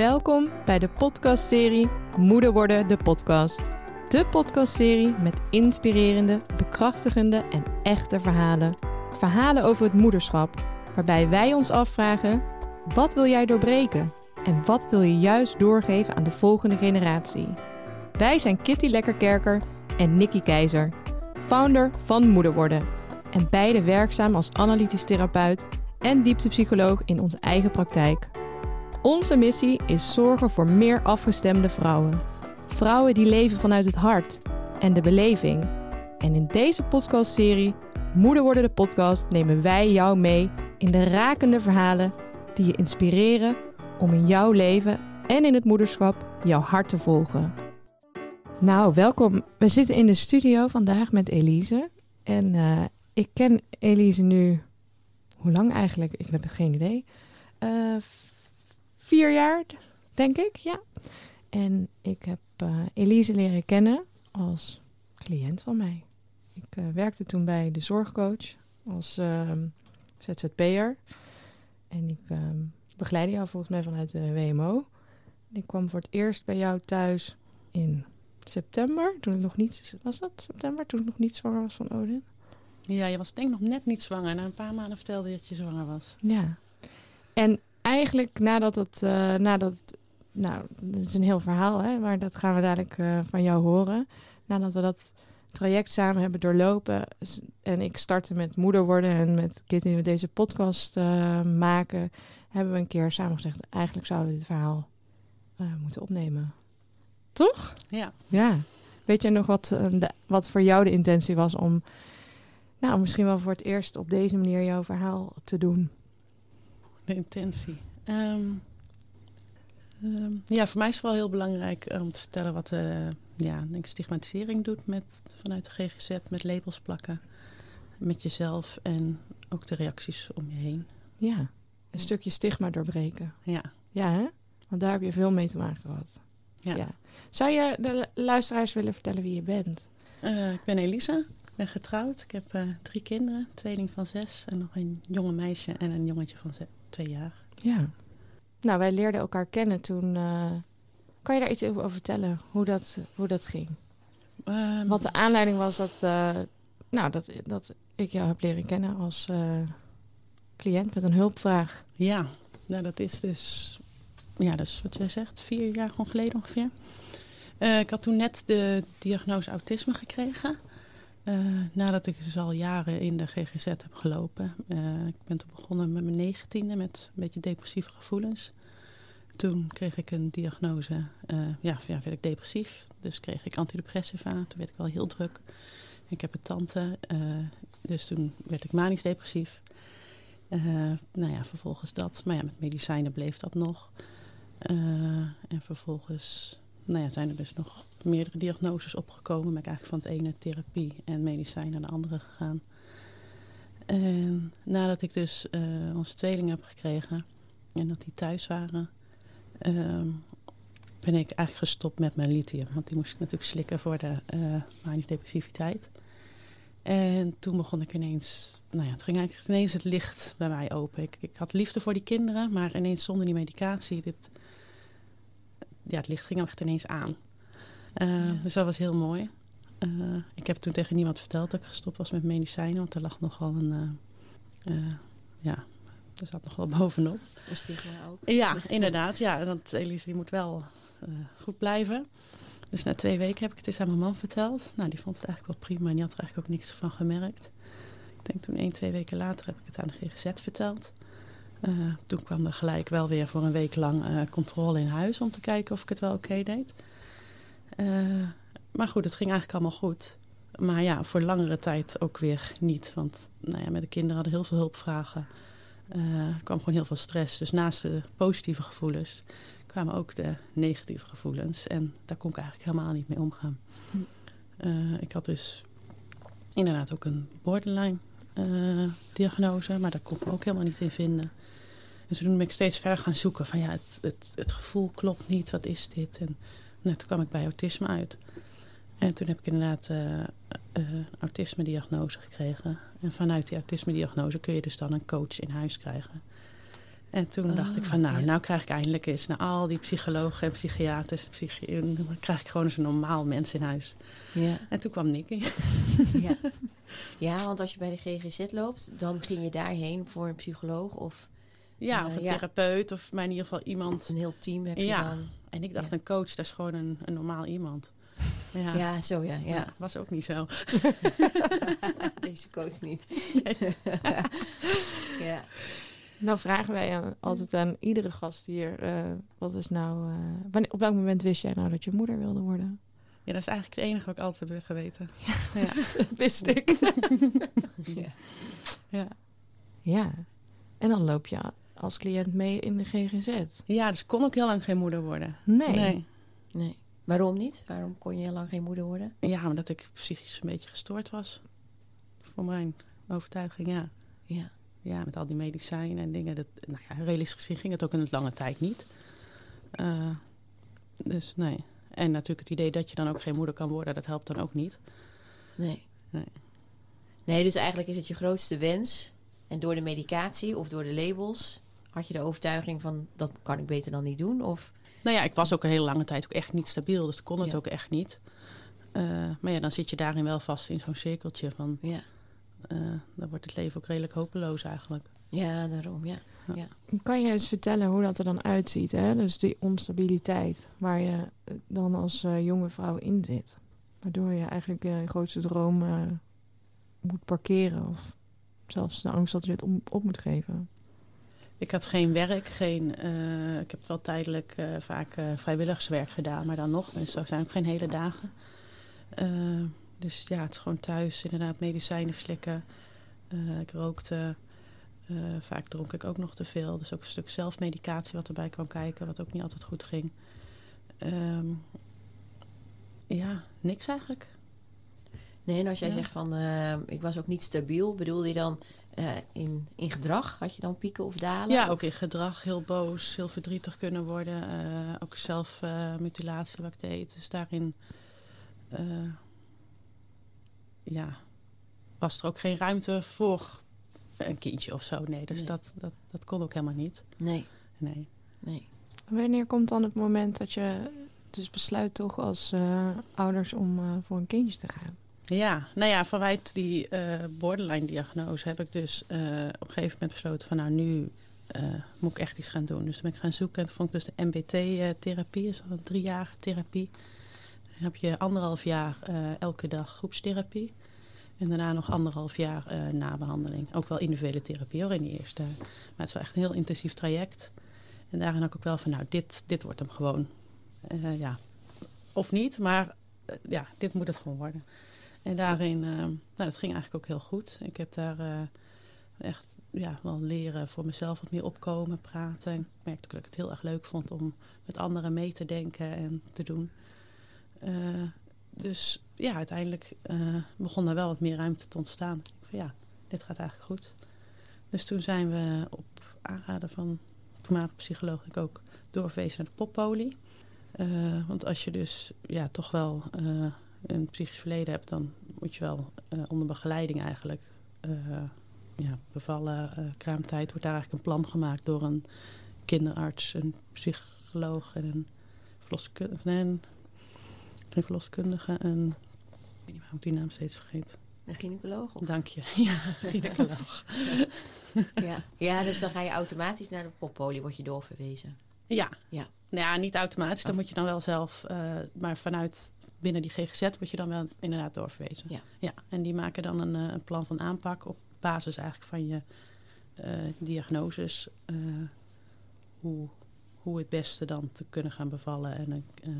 Welkom bij de podcastserie Moeder worden de podcast. De podcastserie met inspirerende, bekrachtigende en echte verhalen. Verhalen over het moederschap, waarbij wij ons afvragen: wat wil jij doorbreken en wat wil je juist doorgeven aan de volgende generatie? Wij zijn Kitty Lekkerkerker en Nikki Keizer, founder van Moeder worden en beide werkzaam als analytisch therapeut en dieptepsycholoog in onze eigen praktijk. Onze missie is zorgen voor meer afgestemde vrouwen. Vrouwen die leven vanuit het hart en de beleving. En in deze podcastserie Moeder worden de podcast nemen wij jou mee in de rakende verhalen die je inspireren om in jouw leven en in het moederschap jouw hart te volgen. Nou, welkom. We zitten in de studio vandaag met Elise. En uh, ik ken Elise nu, hoe lang eigenlijk? Ik heb geen idee. Uh, vier jaar, denk ik, ja. En ik heb uh, Elise leren kennen als cliënt van mij. Ik uh, werkte toen bij de zorgcoach als uh, ZZP'er. En ik ehm, begeleidde jou volgens mij vanuit de WMO. Ik kwam voor het eerst bij jou thuis in september. Toen ik nog niet... Was dat september? Toen ik nog niet zwanger was van Odin? Ja, je was denk ik nog net niet zwanger. Na een paar maanden vertelde je dat je zwanger was. Ja. En eigenlijk nadat het, uh, nadat het, nou, dat is een heel verhaal, hè, maar dat gaan we dadelijk uh, van jou horen. Nadat we dat traject samen hebben doorlopen en ik startte met moeder worden en met Kitty deze podcast uh, maken, hebben we een keer samen gezegd, eigenlijk zouden we dit verhaal moeten opnemen. Toch? Ja. Ja. Weet je nog wat, de, wat voor jou de intentie was om, nou, misschien wel voor het eerst op deze manier jouw verhaal te doen? De intentie. Um, um, ja, voor mij is het wel heel belangrijk eh, om te vertellen wat uh, ja, denk stigmatisering doet met, vanuit de GGZ, met labels plakken, met jezelf en ook de reacties om je heen. Ja, een stukje stigma doorbreken. Ja. Ja, hè? Want daar heb je veel mee te maken gehad. Ja. ja. Zou je de luisteraars willen vertellen wie je bent? Uh, ik ben Elisa. Ik ben getrouwd. Ik heb uh, drie kinderen. Tweeling van zes en nog een jonge meisje en een jongetje van zes twee jaar. Ja. Nou, wij leerden elkaar kennen toen. Uh, kan je daar iets over vertellen? Hoe dat, hoe dat ging? Um, Wat de aanleiding was dat, uh, nou, dat, dat ik jou heb leren kennen als uh, cliënt met een hulpvraag. Ja, nou, dat is dus, ja, dus wat jij zegt, vier jaar gewoon geleden ongeveer. ik had toen net de diagnose autisme gekregen. Uh, nadat ik dus al jaren in de GGZ heb gelopen. Uh, ik ben toen begonnen met mijn negentiende met een beetje depressieve gevoelens. Toen kreeg ik een diagnose. Uh, ja, ja, werd ik depressief. Dus kreeg ik antidepressiva. Toen werd ik wel heel druk. Ik heb een tante. dus toen werd ik manisch depressief. nou ja, vervolgens dat. Maar ja, met medicijnen bleef dat nog. en vervolgens nou ja, zijn er dus nog meerdere diagnoses opgekomen. Ben ik eigenlijk van het ene therapie en medicijn naar de andere gegaan. En nadat ik dus uh, onze tweelingen heb gekregen en dat die thuis waren, uh, ben ik eigenlijk gestopt met mijn lithium. Want die moest ik natuurlijk slikken voor de uh, depressiviteit. En toen begon ik ineens, nou ja, het ging eigenlijk ineens het licht bij mij open. Ik, ik had liefde voor die kinderen, maar ineens zonder die medicatie, dit, ja, het licht ging echt ineens aan. Uh, ja. Dus dat was heel mooi. Uh, ik heb toen tegen niemand verteld dat ik gestopt was met medicijnen, want er lag nogal een. Uh, ja, er zat nog wel bovenop. Een stigma ook. Ja, inderdaad. Ja, want Elise die moet wel goed blijven. Dus na twee weken heb ik het eens aan mijn man verteld. Nou, die vond het eigenlijk wel prima en die had er eigenlijk ook niks van gemerkt. Ik denk toen één, twee weken later heb ik het aan de GGZ verteld. Uh, toen kwam er gelijk wel weer voor een week lang uh, controle in huis om te kijken of ik het wel oké okay deed. Uh, maar goed, het ging eigenlijk allemaal goed. Maar ja, voor langere tijd ook weer niet. Want nou ja, met de kinderen hadden heel veel hulpvragen. Er kwam gewoon heel veel stress. Dus naast de positieve gevoelens kwamen ook de negatieve gevoelens. En daar kon ik eigenlijk helemaal niet mee omgaan. Hm. ik had dus inderdaad ook een borderline diagnose, maar daar kon ik me ook helemaal niet in vinden. En toen ben ik steeds verder gaan zoeken van ja, het, het, het gevoel klopt niet, wat is dit? En nou, toen kwam ik bij autisme uit. En toen heb ik inderdaad uh, uh, autisme-diagnose gekregen. En vanuit die autisme-diagnose kun je dus dan een coach in huis krijgen. En toen dacht ik van, nou, ja. nou krijg ik eindelijk eens naar al die psychologen en psychiaters, en psychi- dan krijg ik gewoon eens een normaal mens in huis. Ja. En toen kwam Nicky. Ja. ja, want als je bij de GGZ loopt, dan ging je daarheen voor een psycholoog of Ja, Eh, of een ja. therapeut, of maar in ieder geval iemand. een heel team heb je Ja. dan. En ik dacht, Ja. een coach, dat is gewoon een, een normaal iemand. Ja, Ja, zo ja. ja. ja. was ook niet zo. Deze coach niet. ja. Nou vragen wij aan- altijd aan iedere gast hier, eh, wat is nou, eh, wanneer, op welk moment wist jij nou dat je moeder wilde worden? Ja, dat is eigenlijk het enige wat ik altijd heb geweten. Ja. Dat wist ik. ja. Ja. ja, en dan loop je als cliënt mee in de GGZ. ja, dus ik kon ook heel lang geen moeder worden. Nee. nee. Nee. Waarom niet? Waarom kon je heel lang geen moeder worden? Ja, omdat ik psychisch een beetje gestoord was. Voor mijn overtuiging, ja. Ja. Ja, met al die medicijnen en dingen. Dat, nou ja, realistisch gezien ging het ook in het lange tijd niet. Eh, dus nee. En natuurlijk het idee dat je dan ook geen moeder kan worden, dat helpt dan ook niet. Nee. Nee. Nee, dus eigenlijk is het je grootste wens. En door de medicatie of door de labels had je de overtuiging van dat kan ik beter dan niet doen? Of Nou ja, ik was ook een hele lange tijd ook echt niet stabiel, dus ik kon het Ja. ook echt niet. Eh, maar ja, dan zit je daarin wel vast in zo'n cirkeltje van, ja. eh, dan wordt het leven ook redelijk hopeloos eigenlijk. Ja, daarom, ja. ja. Kan je eens vertellen hoe dat er dan uitziet? Hè? Dus die onstabiliteit waar je eh, dan als jonge vrouw in zit. Waardoor je eigenlijk je grootste droom eh, moet parkeren. Of zelfs de angst dat je het op, op moet geven. Ik had geen werk, geen, eh, ik heb wel tijdelijk eh, vaak eh, vrijwilligerswerk gedaan, maar dan nog. Dus dat zijn ook geen hele dagen. Dus ja, het is gewoon thuis inderdaad medicijnen slikken. Ik rookte. Vaak dronk ik ook nog te veel. Dus ook een stuk zelfmedicatie wat erbij kwam kijken, wat ook niet altijd goed ging. Ehm, ja, niks eigenlijk. Nee, en als jij Ja. zegt van ik was ook niet stabiel, bedoelde je dan eh, in, in gedrag? Had je dan pieken of dalen? Ja, ook in gedrag heel boos, heel verdrietig kunnen worden. eh, ook zelfmutilatie wat ik deed. Dus daarin eh, ja, was er ook geen ruimte voor een kindje of zo. Nee, dus Nee. Dat, dat, dat kon ook helemaal niet. Nee, Nee. nee. Wanneer komt dan het moment dat je dus besluit toch als eh, ouders om eh, voor een kindje te gaan? Ja, nou ja, vanuit die eh, borderline-diagnose heb ik dus eh, op een gegeven moment besloten van nou nu eh, moet ik echt iets gaan doen. Dus toen ben ik gaan zoeken en toen vond ik dus de MBT-therapie, is al een driejarige therapie. Dan heb je anderhalf jaar elke dag groepstherapie. En daarna nog anderhalf jaar eh, nabehandeling. Ook wel individuele therapie hoor in die eerste. Maar het is wel echt een heel intensief traject. En daarin ook wel van nou dit, dit wordt hem gewoon. Ja, of niet, maar ja, dit moet het gewoon worden. En daarin, eh, nou, dat ging eigenlijk ook heel goed. Ik heb daar eh, echt ja, wel leren voor mezelf wat meer opkomen, praten. Ik merkte ook dat ik het heel erg leuk vond om met anderen mee te denken en te doen. Eh, dus ja, uiteindelijk begon er wel wat meer ruimte te ontstaan. Van ja, dit gaat eigenlijk goed. Dus toen zijn we op aanraden van voormalig psycholoog ik ook doorverwezen naar de poppolie. Want als je dus ja, toch wel een psychisch verleden hebt, dan moet je wel eh, onder begeleiding eigenlijk eh, ja, bevallen. eh kraamtijd wordt daar eigenlijk een plan gemaakt door een kinderarts, een psycholoog en een verloskundige. Nee, een- geen verloskundige, een. Ik weet niet waarom ik die naam steeds vergeet. Een gynaecoloog? Of? Dank je. Ja, gynaecoloog. ja. ja, dus dan ga je automatisch naar de poppolie, word je doorverwezen. Ja. Ja. Nou ja, niet automatisch. Dan moet je dan wel zelf, maar vanuit binnen die GGZ word je dan wel inderdaad doorverwezen. Ja. ja. En die maken dan een, eh, een plan van aanpak op basis eigenlijk van je eh, diagnoses. eh, hoe, hoe het beste dan te kunnen gaan bevallen. En eh,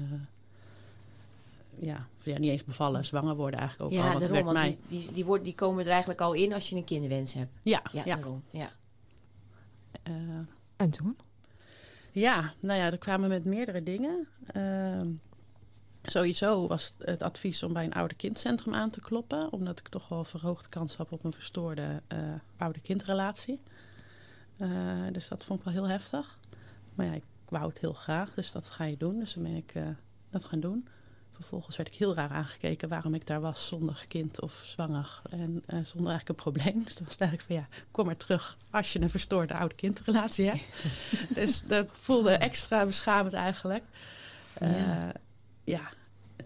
ja, niet eens bevallen, zwanger worden eigenlijk ook al. ja, Want daarom, want mij, die, die, die, worden, die komen er eigenlijk al in als je een kinderwens hebt. ja, Ja, ja, daarom. Ja. eh, En toen? Ja, nou ja, er kwamen met meerdere dingen. Sowieso was het advies om bij een oude kindcentrum aan te kloppen, omdat ik toch wel verhoogde kans had op een verstoorde eh oude-kindrelatie. Eh, dus dat vond ik wel heel heftig. Maar ja, ik wou het heel graag, dus dat ga je doen. Dus dan ben ik eh, dat gaan doen. vervolgens werd ik heel raar aangekeken waarom ik daar was zonder kind of zwanger. En zonder eigenlijk een probleem. Dus dan was het eigenlijk van ja, kom maar terug als je een verstoorde oude-kindrelatie hebt. dus dat voelde extra beschamend eigenlijk. Ja. Ja.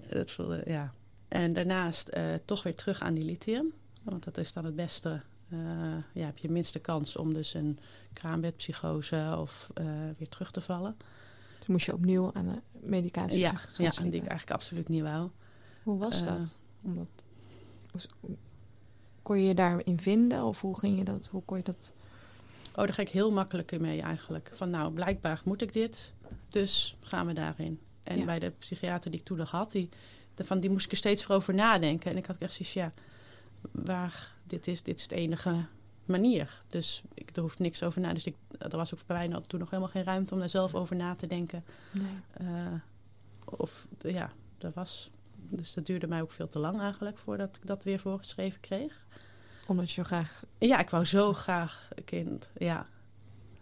dat voelde, ja. En daarnaast eh, toch weer terug aan die lithium. Want dat is dan het beste. eh, ja, heb je minste kans om dus een kraambedpsychose of eh, weer terug te vallen. Toen moest je opnieuw aan de medicatie Ja, ja, die ik eigenlijk absoluut niet wou. Hoe was dat? Omdat, kon je je daarin vinden? Of hoe ging je dat? Hoe kon je dat? Oh, daar ga ik heel makkelijk in mee eigenlijk. Van nou, blijkbaar moet ik dit, dus gaan we daarin. En Ja. bij de psychiater die ik toen nog had, die, de- van, die moest ik er steeds voor over nadenken. En ik had echt zoiets, ja, waar, dit, is, dit is de enige manier. Dus ik, er hoeft niks over na. Dus ik, er was ook bij mij toen nog helemaal geen ruimte om daar zelf over na te denken. Nee. Eh, of ja, dat was. Dus dat duurde mij ook veel te lang eigenlijk voordat ik dat weer voorgeschreven kreeg. Omdat je zo graag... Ja, ik wou zo graag een kind. Ja.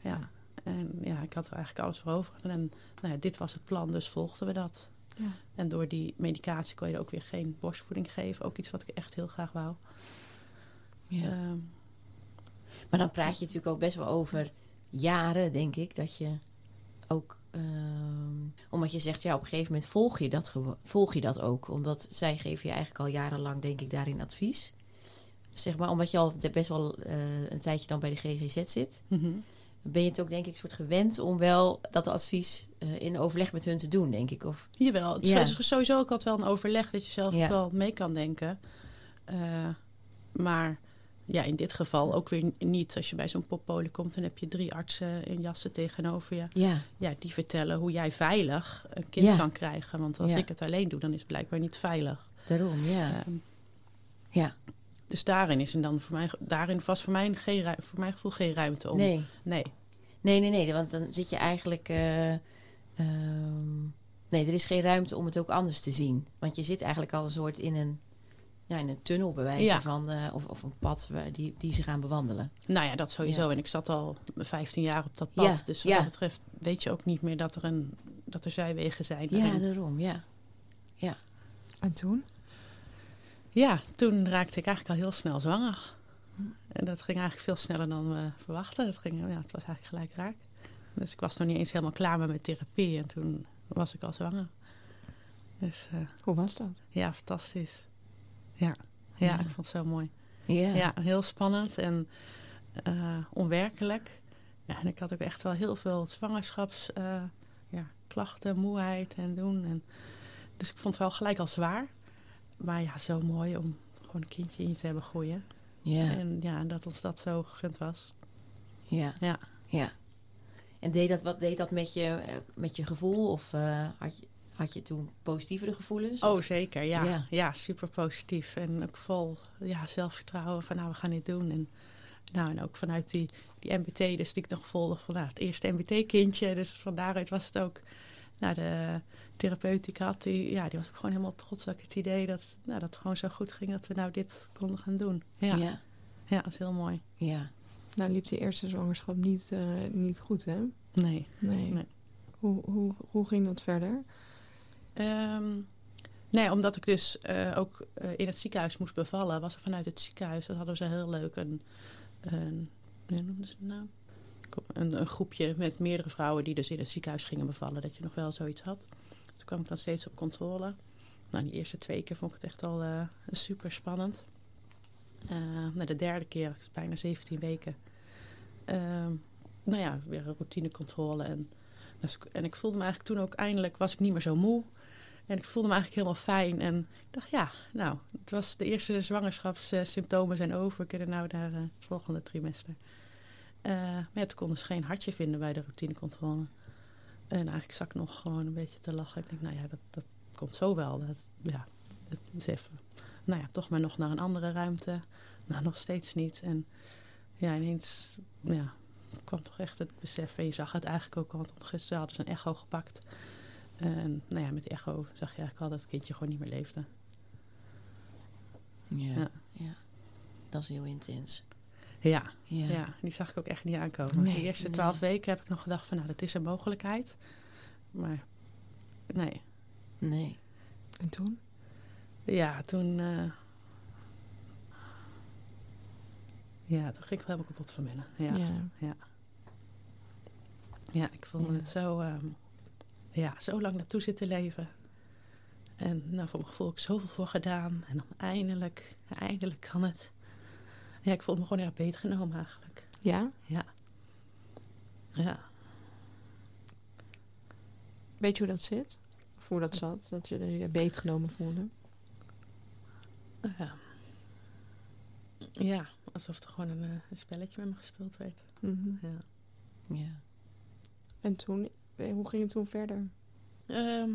ja. En ja, ik had er eigenlijk alles voor over. En nou ja, dit was het plan, dus volgden we dat. Ja. En door die medicatie kon je er ook weer geen borstvoeding geven. Ook iets wat ik echt heel graag wou. Ja. Ehm, Maar dan praat je natuurlijk ook best wel over jaren, denk ik, dat je ook. ehm, omdat je zegt, ja, op een gegeven moment volg je, dat volg je dat ook. Omdat zij geven je eigenlijk al jarenlang, denk ik, daarin advies. Zeg maar, omdat je al best wel eh, een tijdje dan bij de GGZ zit. mhm. Ben je het ook, denk ik, soort gewend om wel dat advies eh, in overleg met hun te doen, denk ik. Of, Jawel, het Ja. is sowieso ook altijd wel een overleg dat je zelf Ja. wel mee kan denken. Eh, maar ja, in dit geval ook weer niet. Als je bij zo'n poppolen komt, dan heb je drie artsen in jassen tegenover je. ja, Ja, die vertellen hoe jij veilig een kind Ja. kan krijgen. Want als ik het alleen doe, dan is het blijkbaar niet veilig. daarom, ja. Ehm, ja, dus daarin is er dan voor mij, daarin was voor mij, geen, voor mijn gevoel geen ruimte om. nee. Nee. Nee, nee, nee, want dan zit je eigenlijk. eh, ehm, nee, er is geen ruimte om het ook anders te zien. Want je zit eigenlijk al een soort in een, ja, in een tunnel, bij wijze Ja. van. eh, of, of een pad waar die, die ze gaan bewandelen. Nou ja, dat sowieso. Ja. En ik zat al 15 jaar op dat pad. Ja, Dus wat ja. dat betreft weet je ook niet meer dat er, een, dat er zijwegen zijn. Ja, daarin. daarom, ja. En toen? Ja, toen raakte ik eigenlijk al heel snel zwanger. En dat ging eigenlijk veel sneller dan we verwachten. Het, ging, ja, het was eigenlijk gelijk raak. Dus ik was nog niet eens helemaal klaar met mijn therapie. En toen was ik al zwanger. Dus eh, Hoe was dat? ja, fantastisch. Ja. ja, Ja. ik vond het zo mooi. Ja, Ja, heel spannend en eh, onwerkelijk. Ja, en ik had ook echt wel heel veel zwangerschaps eh, ja, moeheid en doen. En, dus ik vond het wel gelijk al zwaar. Maar ja, zo mooi om gewoon een kindje in je te hebben groeien. ja, En ja, dat ons dat zo gegund was. ja. Ja. ja. En deed dat, wat deed dat met je, eh, met je gevoel? Of eh, had, je, had je toen positievere gevoelens? Oh, Of- zeker. Ja, Ja. ja. super positief. En ook vol ja, zelfvertrouwen van nou, we gaan dit doen. En, nou, en ook vanuit die, die MBT, dus die ik nog volg van nou, het eerste MBT-kindje. Dus van daaruit was het ook... Nou, de therapeut die ik had, die, ja, die was ook gewoon helemaal trots. Ook het idee dat, nou, dat het gewoon zo goed ging dat we nou dit konden gaan doen. Ja, ja. ja, dat is heel mooi. ja. Nou liep die eerste zwangerschap niet, eh, niet goed, hè? Nee. Nee. Nee. Hoe, hoe, hoe ging dat verder? Ehm, nee, omdat ik dus eh, ook eh, in het ziekenhuis moest bevallen, was er vanuit het ziekenhuis, dat hadden ze heel leuk, een, een, hoe noemden ze het nou? Een, een groepje met meerdere vrouwen die dus in het ziekenhuis gingen bevallen, dat je nog wel zoiets had. Toen kwam ik dan steeds op controle. Nou, die eerste twee keer vond ik het echt al eh, super spannend. Eh, nou, de derde keer, bijna 17 weken. Ehm, nou ja, weer een routinecontrole. En, dus, en ik voelde me eigenlijk toen ook eindelijk, was ik niet meer zo moe. En ik voelde me eigenlijk helemaal fijn. En ik dacht, ja, nou, het was de eerste zwangerschapssymptomen zijn over. Ik kan er nou naar eh, het volgende trimester. Eh, maar ja, toen konden ze geen hartje vinden bij de routinecontrole. En eigenlijk zat ik nog gewoon een beetje te lachen. Ik denk, nou ja, dat, dat komt zo wel. Dat, ja, dat is even. Nou ja, toch maar nog naar een andere ruimte. Nou, nog steeds niet. En ja, ineens ja, kwam toch echt het besef. En je zag het eigenlijk ook, want gisteren hadden ze een echo gepakt. En nou ja, met echo zag je eigenlijk al dat het kindje gewoon niet meer leefde. Ja. Ja. ja. Dat is heel intens. Ja, Ja. ja. die zag ik ook echt niet aankomen. Nee, de eerste nee. twaalf weken heb ik nog gedacht van, nou, dat is een mogelijkheid. Maar nee, Nee. En toen? Ja, toen... eh, ja, toen ging ik wel helemaal kapot van binnen. Ja, ja ik vond Ja. het zo... ehm, ja, zo lang naartoe zitten leven. En nou, voor mijn gevoel heb ik zoveel voor gedaan. En dan eindelijk, eindelijk kan het. Ja, ik voelde me gewoon erg beetgenomen eigenlijk. Ja? Ja. Ja. Weet je hoe dat zit? Of hoe dat zat? Dat je je beetgenomen voelde? Ja. ja, alsof er gewoon een, eh, een spelletje met me gespeeld werd. Mhm. Ja. Ja. En toen, eh, hoe ging het toen verder? Ehm,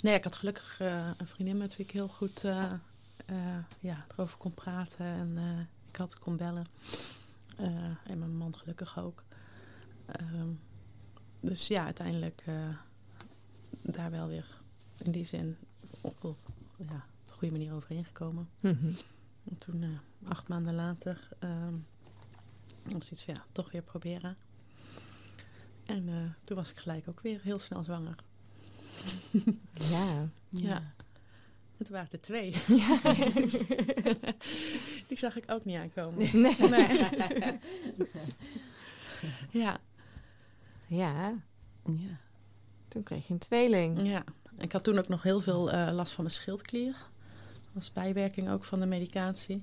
nee, ik had gelukkig eh, een vriendin met wie ik heel goed eh, ja, erover kon praten. En eh, ik had kon bellen. Eh, en mijn man gelukkig ook. Ehm, dus ja, uiteindelijk daar wel weer in die zin op, op ja, op een goede manier overheen gekomen. Mhm. En toen, acht maanden later, ehm was iets van ja, toch weer proberen. En toen was ik gelijk ook weer heel snel zwanger. Ja. Ja. Het waren er twee. Ja. Die zag ik ook niet aankomen. Nee. Nee. Ja, Ja, Ja. toen kreeg je een tweeling. ja. Ik had toen ook nog heel veel eh, last van mijn schildklier. Dat was bijwerking ook van de medicatie.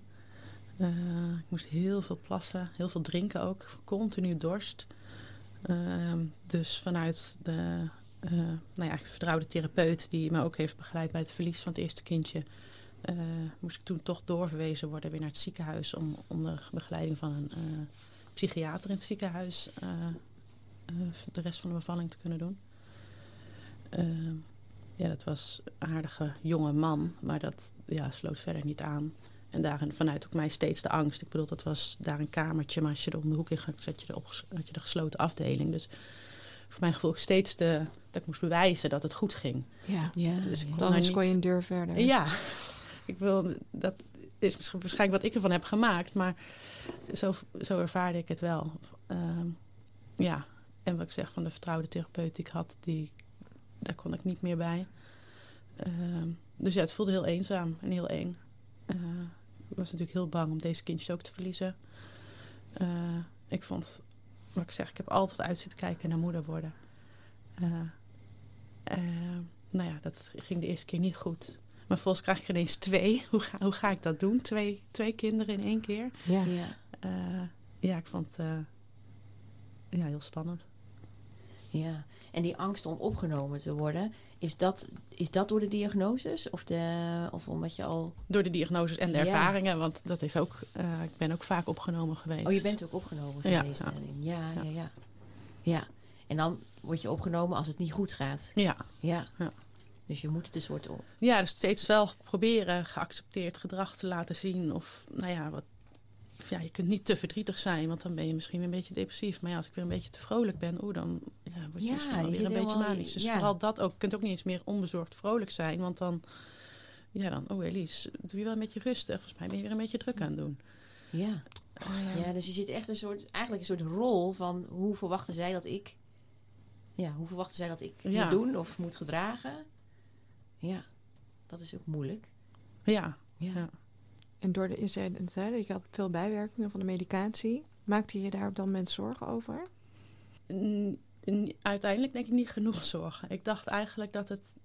Eh, ik moest heel veel plassen, heel veel drinken ook. Continu dorst. Ehm, dus vanuit de eh, nou ja, eigenlijk vertrouwde therapeut die me ook heeft begeleid bij het verlies van het eerste kindje, eh, moest ik toen toch doorverwezen worden weer naar het ziekenhuis om onder begeleiding van een eh, psychiater in het ziekenhuis de rest van de bevalling te kunnen doen. Ja, dat was een aardige jonge man, maar dat ja, sloot verder niet aan. En daarin vanuit ook mij steeds de angst. Ik bedoel, dat was daar een kamertje, maar als je er om de hoek in gaat, zat je op, had je de gesloten afdeling. Dus voor mijn gevoel steeds de, dat ik moest bewijzen dat het goed ging. Ja. Ja. Dus ik kon Dan daar kon je niet- een deur verder. Ja, ik wil, dat is misschien waarschijnlijk wat ik ervan heb gemaakt, maar zo, zo ervaarde ik het wel. Ehm, ja, en wat ik zeg van de vertrouwde therapeut die ik had, die, daar kon ik niet meer bij. Ehm, dus ja, het voelde heel eenzaam en heel eng. Eh, ik was natuurlijk heel bang om deze kindjes ook te verliezen. Eh, ik vond, wat ik zeg, ik heb altijd uit zitten kijken naar moeder worden. Eh, eh, nou ja, dat ging de eerste keer niet goed. Maar volgens krijg ik er ineens twee. Hoe ga, hoe ga ik dat doen? Twee, twee kinderen in één keer? Ja. Ja. Eh, ja, ik vond het eh, ja, heel spannend. Ja, en die angst om opgenomen te worden, is dat, is dat door de diagnoses? Of, de, of omdat je al... Door de diagnoses en de Ja. ervaringen. Want dat is ook, eh, ik ben ook vaak opgenomen geweest. Oh, je bent ook opgenomen geweest ja. Ja, ja, Ja. ja. Ja, en dan word je opgenomen als het niet goed gaat. Ja. Ja. Ja. Dus je moet het een soort... op- ja, dus steeds wel proberen geaccepteerd gedrag te laten zien. Of nou ja, wat, ja, je kunt niet te verdrietig zijn, want dan ben je misschien weer een beetje depressief. Maar ja, als ik weer een beetje te vrolijk ben, oeh, dan ja, word je Ja, wel je weer een beetje manisch. Dus ja. vooral dat ook. Je kunt ook niet eens meer onbezorgd vrolijk zijn, want dan, ja, dan, oh Elise, doe je wel een beetje rustig. Volgens mij ben je weer een beetje druk aan het doen. Ja. Eh, ja, dus je zit echt een soort... Eigenlijk een soort rol van hoe verwachten zij dat ik... Ja, hoe verwachten zij dat ik Ja. moet doen of moet gedragen? Ja, dat is ook moeilijk. ja, Ja. Ja. En door de, zei het, hè, je had veel bijwerkingen van de medicatie. Maakte je daar op dat moment zorgen over? Uiteindelijk denk ik niet genoeg zorgen. Ik dacht eigenlijk dat het,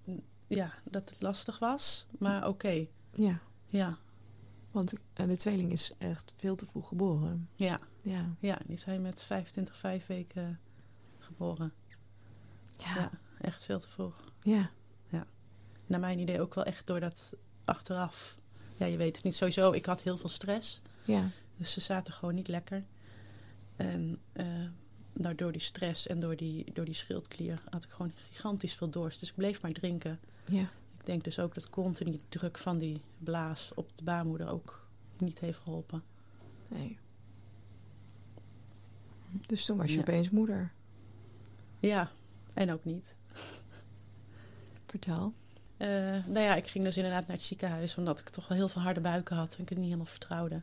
ja, dat het lastig was, maar oké. Ja, Ja, want de tweeling is echt veel te vroeg geboren. ja, Ja. ja, die zijn met 25, 5 weken geboren. Ja. Ja, echt veel te vroeg. Ja. Naar mijn idee ook wel echt door dat achteraf. Ja, je weet het niet. Sowieso, ik had heel veel stress. Ja. Dus ze zaten gewoon niet lekker. En eh, nou, door die stress en door die, door die schildklier had ik gewoon gigantisch veel dorst. Dus ik bleef maar drinken. Ja. Ik denk dus ook dat continu druk van die blaas op de baarmoeder ook niet heeft geholpen. Nee. Dus toen was je Ja. opeens moeder. Ja, en ook niet. Vertel. Eh, nou ja, ik ging dus inderdaad naar het ziekenhuis omdat ik toch wel heel veel harde buiken had en ik het niet helemaal vertrouwde.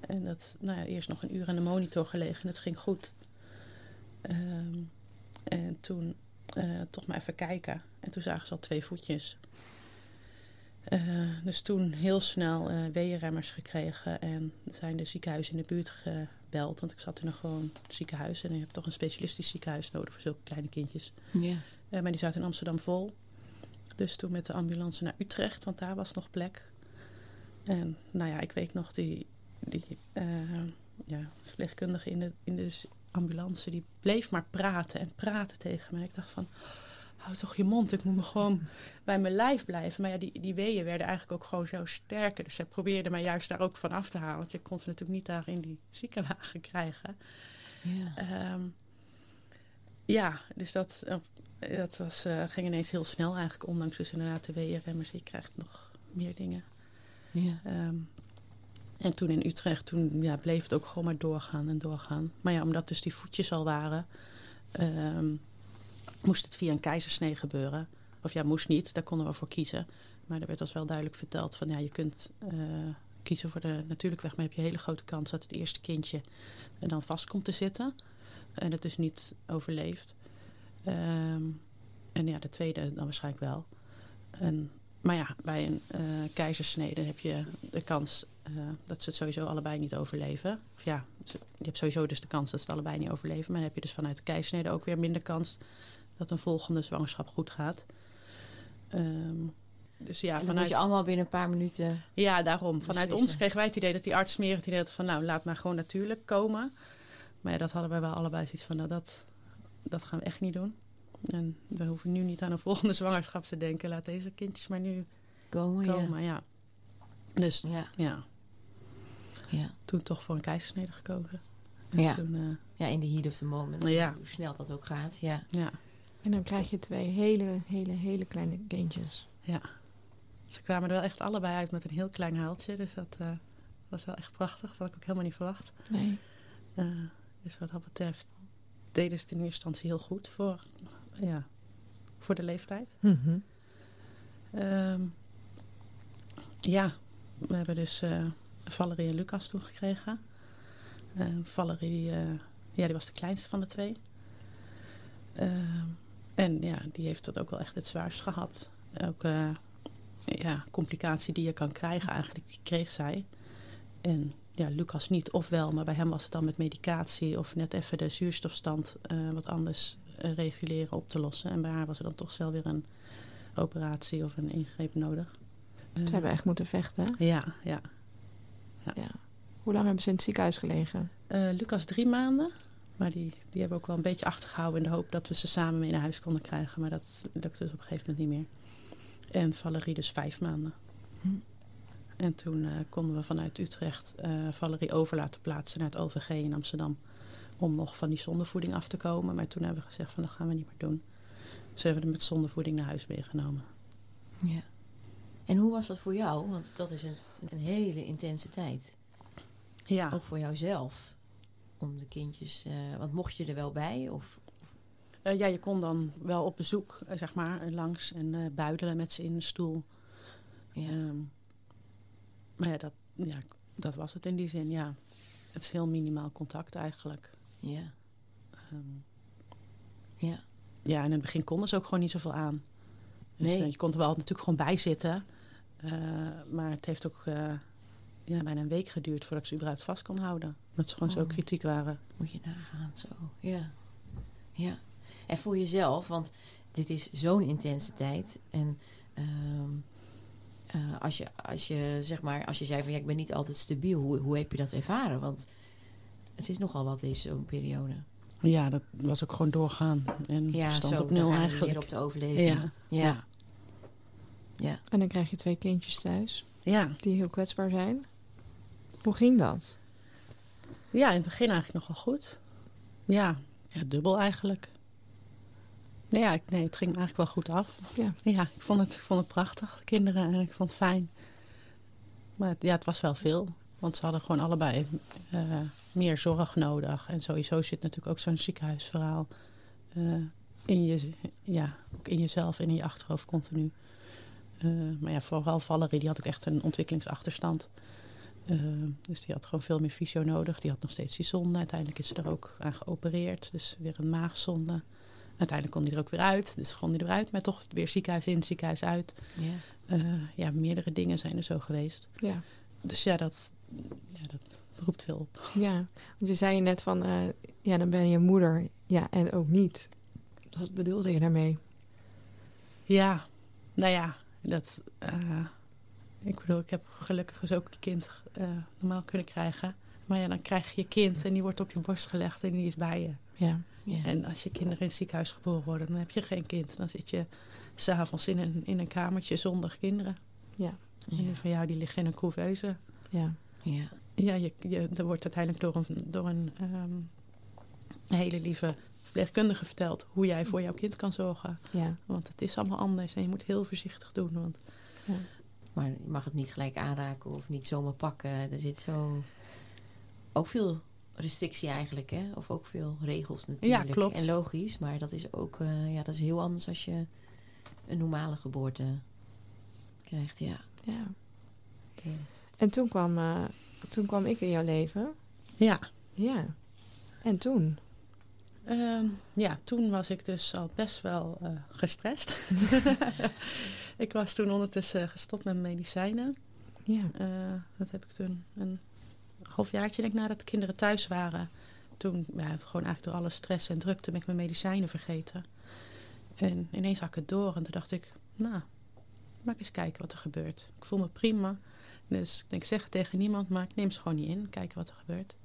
En dat, nou ja, eerst nog een uur aan de monitor gelegen en het ging goed. Ehm, en toen eh, toch maar even kijken. En toen zagen ze al twee voetjes. Eh, dus toen heel snel uh, weeënremmers gekregen en zijn de ziekenhuizen in de buurt gebeld. Want ik zat in een gewoon ziekenhuis en je hebt toch een specialistisch ziekenhuis nodig voor zulke kleine kindjes. Ja. Uh, maar die zaten in Amsterdam vol. Dus toen met de ambulance naar Utrecht, want daar was nog plek. En nou ja, ik weet nog, die, die ja, verpleegkundige in de, in de ambulance, die bleef maar praten en praten tegen me. En ik dacht van, hou toch je mond, ik moet me gewoon bij mijn lijf blijven. Maar ja, die, die weeën werden eigenlijk ook gewoon zo sterker. Dus zij probeerde mij juist daar ook van af te halen. Want je kon ze natuurlijk niet daar in die ziekenwagen krijgen. Ja, um, ja dus dat, dat was, uh, ging ineens heel snel eigenlijk. Ondanks dus inderdaad de weeënremmers. Je krijgt nog meer dingen. Ja. Um, en toen in Utrecht, toen ja, bleef het ook gewoon maar doorgaan en doorgaan. Maar ja, omdat dus die voetjes al waren, um, moest het via een keizersnee gebeuren. Of ja, moest niet, daar konden we voor kiezen. Maar er werd ons wel duidelijk verteld van ja, je kunt uh, kiezen voor de natuurlijk weg, maar heb je hele grote kans dat het eerste kindje dan vast komt te zitten. En het dus niet overleeft. Um, en ja, de tweede dan waarschijnlijk wel. En, maar ja, bij een uh, keizersnede heb je de kans uh, dat ze het sowieso allebei niet overleven. Of ja, je hebt sowieso dus de kans dat ze het allebei niet overleven. Maar dan heb je dus vanuit de keizersnede ook weer minder kans dat een volgende zwangerschap goed gaat. Um, dus ja, vanuit moet je allemaal binnen een paar minuten. Ja, daarom. Vanuit beslissen. ons kregen wij het idee dat die arts meer het idee had van nou, laat maar gewoon natuurlijk komen. Maar ja, dat hadden wij wel allebei zoiets van nou, dat, dat gaan we echt niet doen. En we hoeven nu niet aan een volgende zwangerschap te denken. Laat deze kindjes maar nu Komen, komen. Ja. Dus ja. ja, Ja. toen toch voor een keizersnede gekozen. En Ja. Toen, eh, ja, in de heat of the moment. Ja. Hoe snel dat ook gaat. Ja. ja, En dan krijg je twee hele, hele, hele kleine kindjes. ja. Ze kwamen er wel echt allebei uit met een heel klein huiltje. Dus dat eh, was wel echt prachtig. Dat had ik ook helemaal niet verwacht. Nee. Eh, dus wat dat betreft deden ze het in eerste instantie heel goed voor, ja, voor de leeftijd. Mhm. Ehm, ja, we hebben dus eh, Valerie en Lucas toen gekregen. Eh, Valerie, eh, ja, die was de kleinste van de twee. Ehm, en ja, die heeft het ook wel echt het zwaarst gehad. Ook eh, ja, complicatie die je kan krijgen eigenlijk, die kreeg zij. En ja, Lucas niet, ofwel, maar bij hem was het dan met medicatie of net even de zuurstofstand eh, wat anders eh, reguleren op te lossen. En bij haar was er dan toch zelf weer een operatie of een ingreep nodig. Ze hebben echt moeten vechten. hè? Ja, ja. Ja. Hoe lang hebben ze in het ziekenhuis gelegen? Eh, Lucas drie maanden. Maar die, die hebben we ook wel een beetje achtergehouden in de hoop dat we ze samen mee naar huis konden krijgen. Maar dat lukte dus op een gegeven moment niet meer. En Valerie dus vijf maanden. Hm. En toen eh, konden we vanuit Utrecht eh, Valerie over laten plaatsen naar het OVG in Amsterdam. Om nog van die zondevoeding af te komen. Maar toen hebben we gezegd van dat gaan we niet meer doen. Dus hebben hem met zondevoeding naar huis meegenomen. ja. En hoe was dat voor jou? Want dat is een, een hele intense tijd. Ja, Ook voor jouzelf. Om de kindjes... eh, want mocht je er wel bij? Of, ja, je kon dan wel op bezoek, zeg maar, langs en buidelen met ze in een stoel. ja. Ehm, maar ja dat, ja, dat was het in die zin, ja. Het is heel minimaal contact eigenlijk. ja. Ehm, Ja. ja, en in het begin konden ze ook gewoon niet zoveel aan. Dus Nee. eh, je kon er wel natuurlijk gewoon bij zitten. Eh, maar het heeft ook eh, ja, bijna een week geduurd voordat ik ze überhaupt vast kon houden. Omdat ze gewoon zo Oh. kritiek waren. Moet je nagaan, zo. Ja. Ja. En voor jezelf, want dit is zo'n intense tijd. En ehm, eh, als, je, als je, zeg maar, als je zei van ja, ik ben niet altijd stabiel, hoe, hoe heb je dat ervaren? Want het is nogal wat is zo'n periode. Ja, dat was ook gewoon doorgaan. En Ja, verstand zo, op nul eigenlijk. weer op de overleving. Ja, Ja. ja. Ja. En dan krijg je twee kindjes thuis ja. die heel kwetsbaar zijn. Hoe ging dat? Ja, in het begin eigenlijk nog wel goed. Ja, ja dubbel eigenlijk. Nee, ja, ik, nee, het ging me eigenlijk wel goed af. Ja. Ja, ik vond het, ik vond het prachtig, de kinderen, en ik vond het fijn. Maar het, ja, het was wel veel. Want ze hadden gewoon allebei eh, meer zorg nodig. En sowieso zit natuurlijk ook zo'n ziekenhuisverhaal eh, in, je, ja, ook in jezelf en in je achterhoofd continu. Eh, maar ja, vooral Valerie, die had ook echt een ontwikkelingsachterstand. Dus die had gewoon veel meer fysio nodig. Die had nog steeds die zonde. Uiteindelijk is ze er ook aan geopereerd. Dus weer een maagzonde. Uiteindelijk kon hij er ook weer uit. Dus kon hij eruit, maar toch weer ziekenhuis in, ziekenhuis uit. Ja. Eh, ja, meerdere dingen zijn er zo geweest. Ja. Dus ja, dat, ja, dat roept veel op. ja, want je zei net van, eh, ja, dan ben je moeder. Ja, en ook niet. Wat bedoelde je daarmee? Ja, nou ja, dat. eh, ik bedoel, ik heb gelukkig dus ook een kind normaal kunnen krijgen. Maar ja, dan krijg je je kind en die wordt op je borst gelegd en die is bij je. Ja, Ja. En als je kinderen in het ziekenhuis geboren worden, dan heb je geen kind. Dan zit je s'avonds in een, in een kamertje zonder kinderen. ja, En die van jou die liggen in een couveuse. ja. ja. Ja, je, je, er wordt uiteindelijk door een, door een ehm, hele lieve verpleegkundige verteld hoe jij voor jouw kind kan zorgen. ja. Want het is allemaal anders en je moet heel voorzichtig doen. Want Maar je mag het niet gelijk aanraken of niet zomaar pakken. Er zit zo ook veel restrictie eigenlijk, hè? Of ook veel regels natuurlijk. klopt. En logisch, maar dat is ook eh, ja, dat is heel anders als je een normale geboorte krijgt. Ja. ja. Oké. En toen kwam, eh, toen kwam ik in jouw leven. ja, Ja. En toen? Ehm, ja, toen was ik dus al best wel eh, gestrest. ik was toen ondertussen gestopt met medicijnen. Ja. Eh, dat heb ik toen een halfjaartje denk ik nadat de kinderen thuis waren. Toen, ja, gewoon eigenlijk door alle stress en drukte, ben ik mijn medicijnen vergeten. En ineens had ik het door en toen dacht ik, nou, maak eens kijken wat er gebeurt. Ik voel me prima. Dus ik denk, zeg het tegen niemand, maar ik neem ze gewoon niet in. Kijken wat er gebeurt.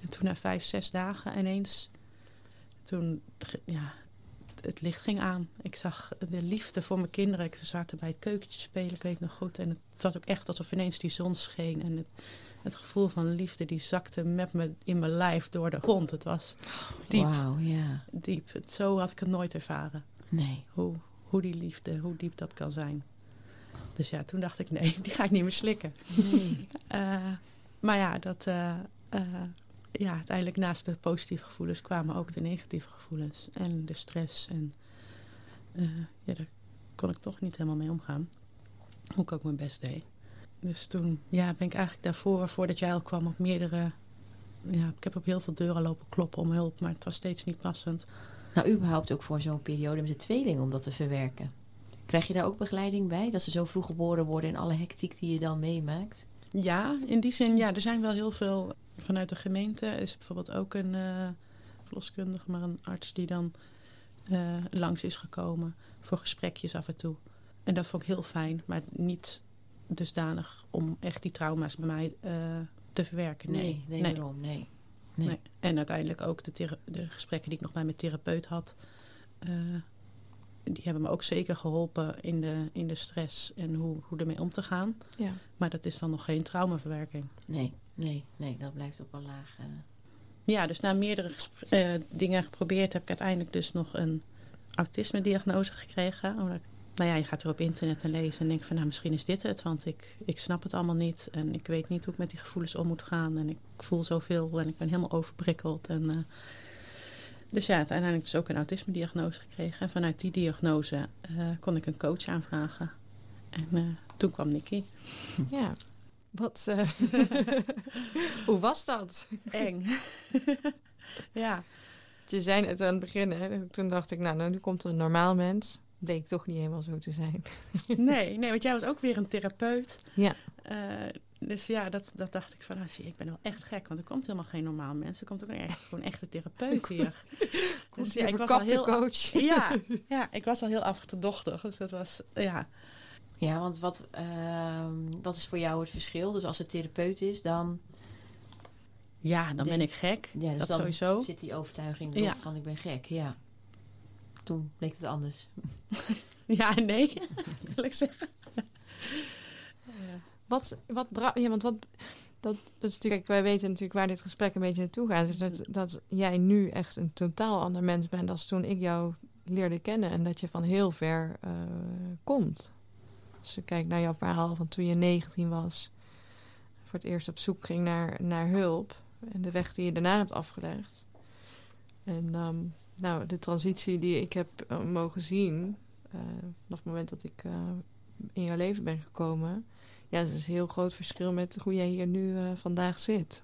En toen na vijf, zes dagen ineens, toen, ja, het licht ging aan. Ik zag de liefde voor mijn kinderen. Ik zaten bij het keukentje spelen, ik weet nog goed. En het was ook echt alsof ineens die zon scheen. En het, het gevoel van liefde, die zakte met me in mijn lijf door de grond. Het was diep, Wauw, ja. diep. Het, zo had ik het nooit ervaren. Nee. Hoe, hoe die liefde, hoe diep dat kan zijn. Dus ja, toen dacht ik, nee, die ga ik niet meer slikken. nee. Eh, maar ja, dat, eh, eh, ja, uiteindelijk naast de positieve gevoelens kwamen ook de negatieve gevoelens. En de stress. En ja, daar kon ik toch niet helemaal mee omgaan. Hoe ik ook mijn best deed. Dus toen ja, ben ik eigenlijk daarvoor, voordat jij al kwam, op meerdere... Ja, ik heb op heel veel deuren lopen kloppen om hulp, maar het was steeds niet passend. Nou, überhaupt ook voor zo'n periode met de tweeling om dat te verwerken. Krijg je daar ook begeleiding bij? Dat ze zo vroeg geboren worden en alle hectiek die je dan meemaakt? Ja, in die zin, ja, er zijn wel heel veel vanuit de gemeente. Is bijvoorbeeld ook een eh verloskundige, maar een arts die dan eh, langs is gekomen voor gesprekjes af en toe. En dat vond ik heel fijn, maar niet dusdanig om echt die trauma's bij mij eh, te verwerken. Nee, nee, nee, nee. waarom? Nee. Nee. Nee. En uiteindelijk ook de, de gesprekken die ik nog bij mijn therapeut had, eh, die hebben me ook zeker geholpen in de, in de stress en hoe, hoe ermee om te gaan. Ja. Maar dat is dan nog geen traumaverwerking. Nee, nee, nee, dat blijft op een laag. eh, Ja, dus na meerdere eh, dingen geprobeerd heb ik uiteindelijk dus nog een autisme-diagnose gekregen. Omdat, ik- nou ja, je gaat weer op internet en lezen en denk van nou misschien is dit het, want ik, ik snap het allemaal niet en ik weet niet hoe ik met die gevoelens om moet gaan en ik voel zoveel en ik ben helemaal overprikkeld. En, eh, dus ja, uiteindelijk dus ook een autisme-diagnose gekregen. En vanuit die diagnose eh, kon ik een coach aanvragen. En eh, toen kwam Nicky. Ja. Wat, hoe was dat? Eng. ja. Je zei het aan het begin, hè? toen dacht ik, nou, nou, nu komt er een normaal mens. Bleek toch niet helemaal zo te zijn. Nee, nee, want jij was ook weer een therapeut. Ja. Eh, dus ja, dat, dat dacht ik van, ah, zie, ik ben wel echt gek. Want er komt helemaal geen normaal mens. Er komt ook een echt, gewoon een echte therapeut hier. dus ja, ik was al heel... coach. Ja, ja, ik was al heel achterdochtig. Dus dat was, ja. Ja, want wat, ehm, wat is voor jou het verschil? Dus als het therapeut is, dan, Ja, dan ben ik gek. ja, dus dat dan sowieso. zit die overtuiging erop Ja. van ik ben gek. Ja. Toen bleek het anders. Ja en nee, wil ik zeggen. Wat, wat ja, want wat, dat, dat is natuurlijk, wij weten natuurlijk waar dit gesprek een beetje naartoe gaat. Is dat, dat jij nu echt een totaal ander mens bent dan toen ik jou leerde kennen. En dat je van heel ver eh, komt. Als je kijkt naar jouw verhaal van toen je 19 was. Voor het eerst op zoek ging naar, naar hulp. En de weg die je daarna hebt afgelegd. En ehm, nou, de transitie die ik heb eh, mogen zien. eh, vanaf het moment dat ik eh, in jouw leven ben gekomen. Ja, dat is een heel groot verschil met hoe jij hier nu vandaag zit.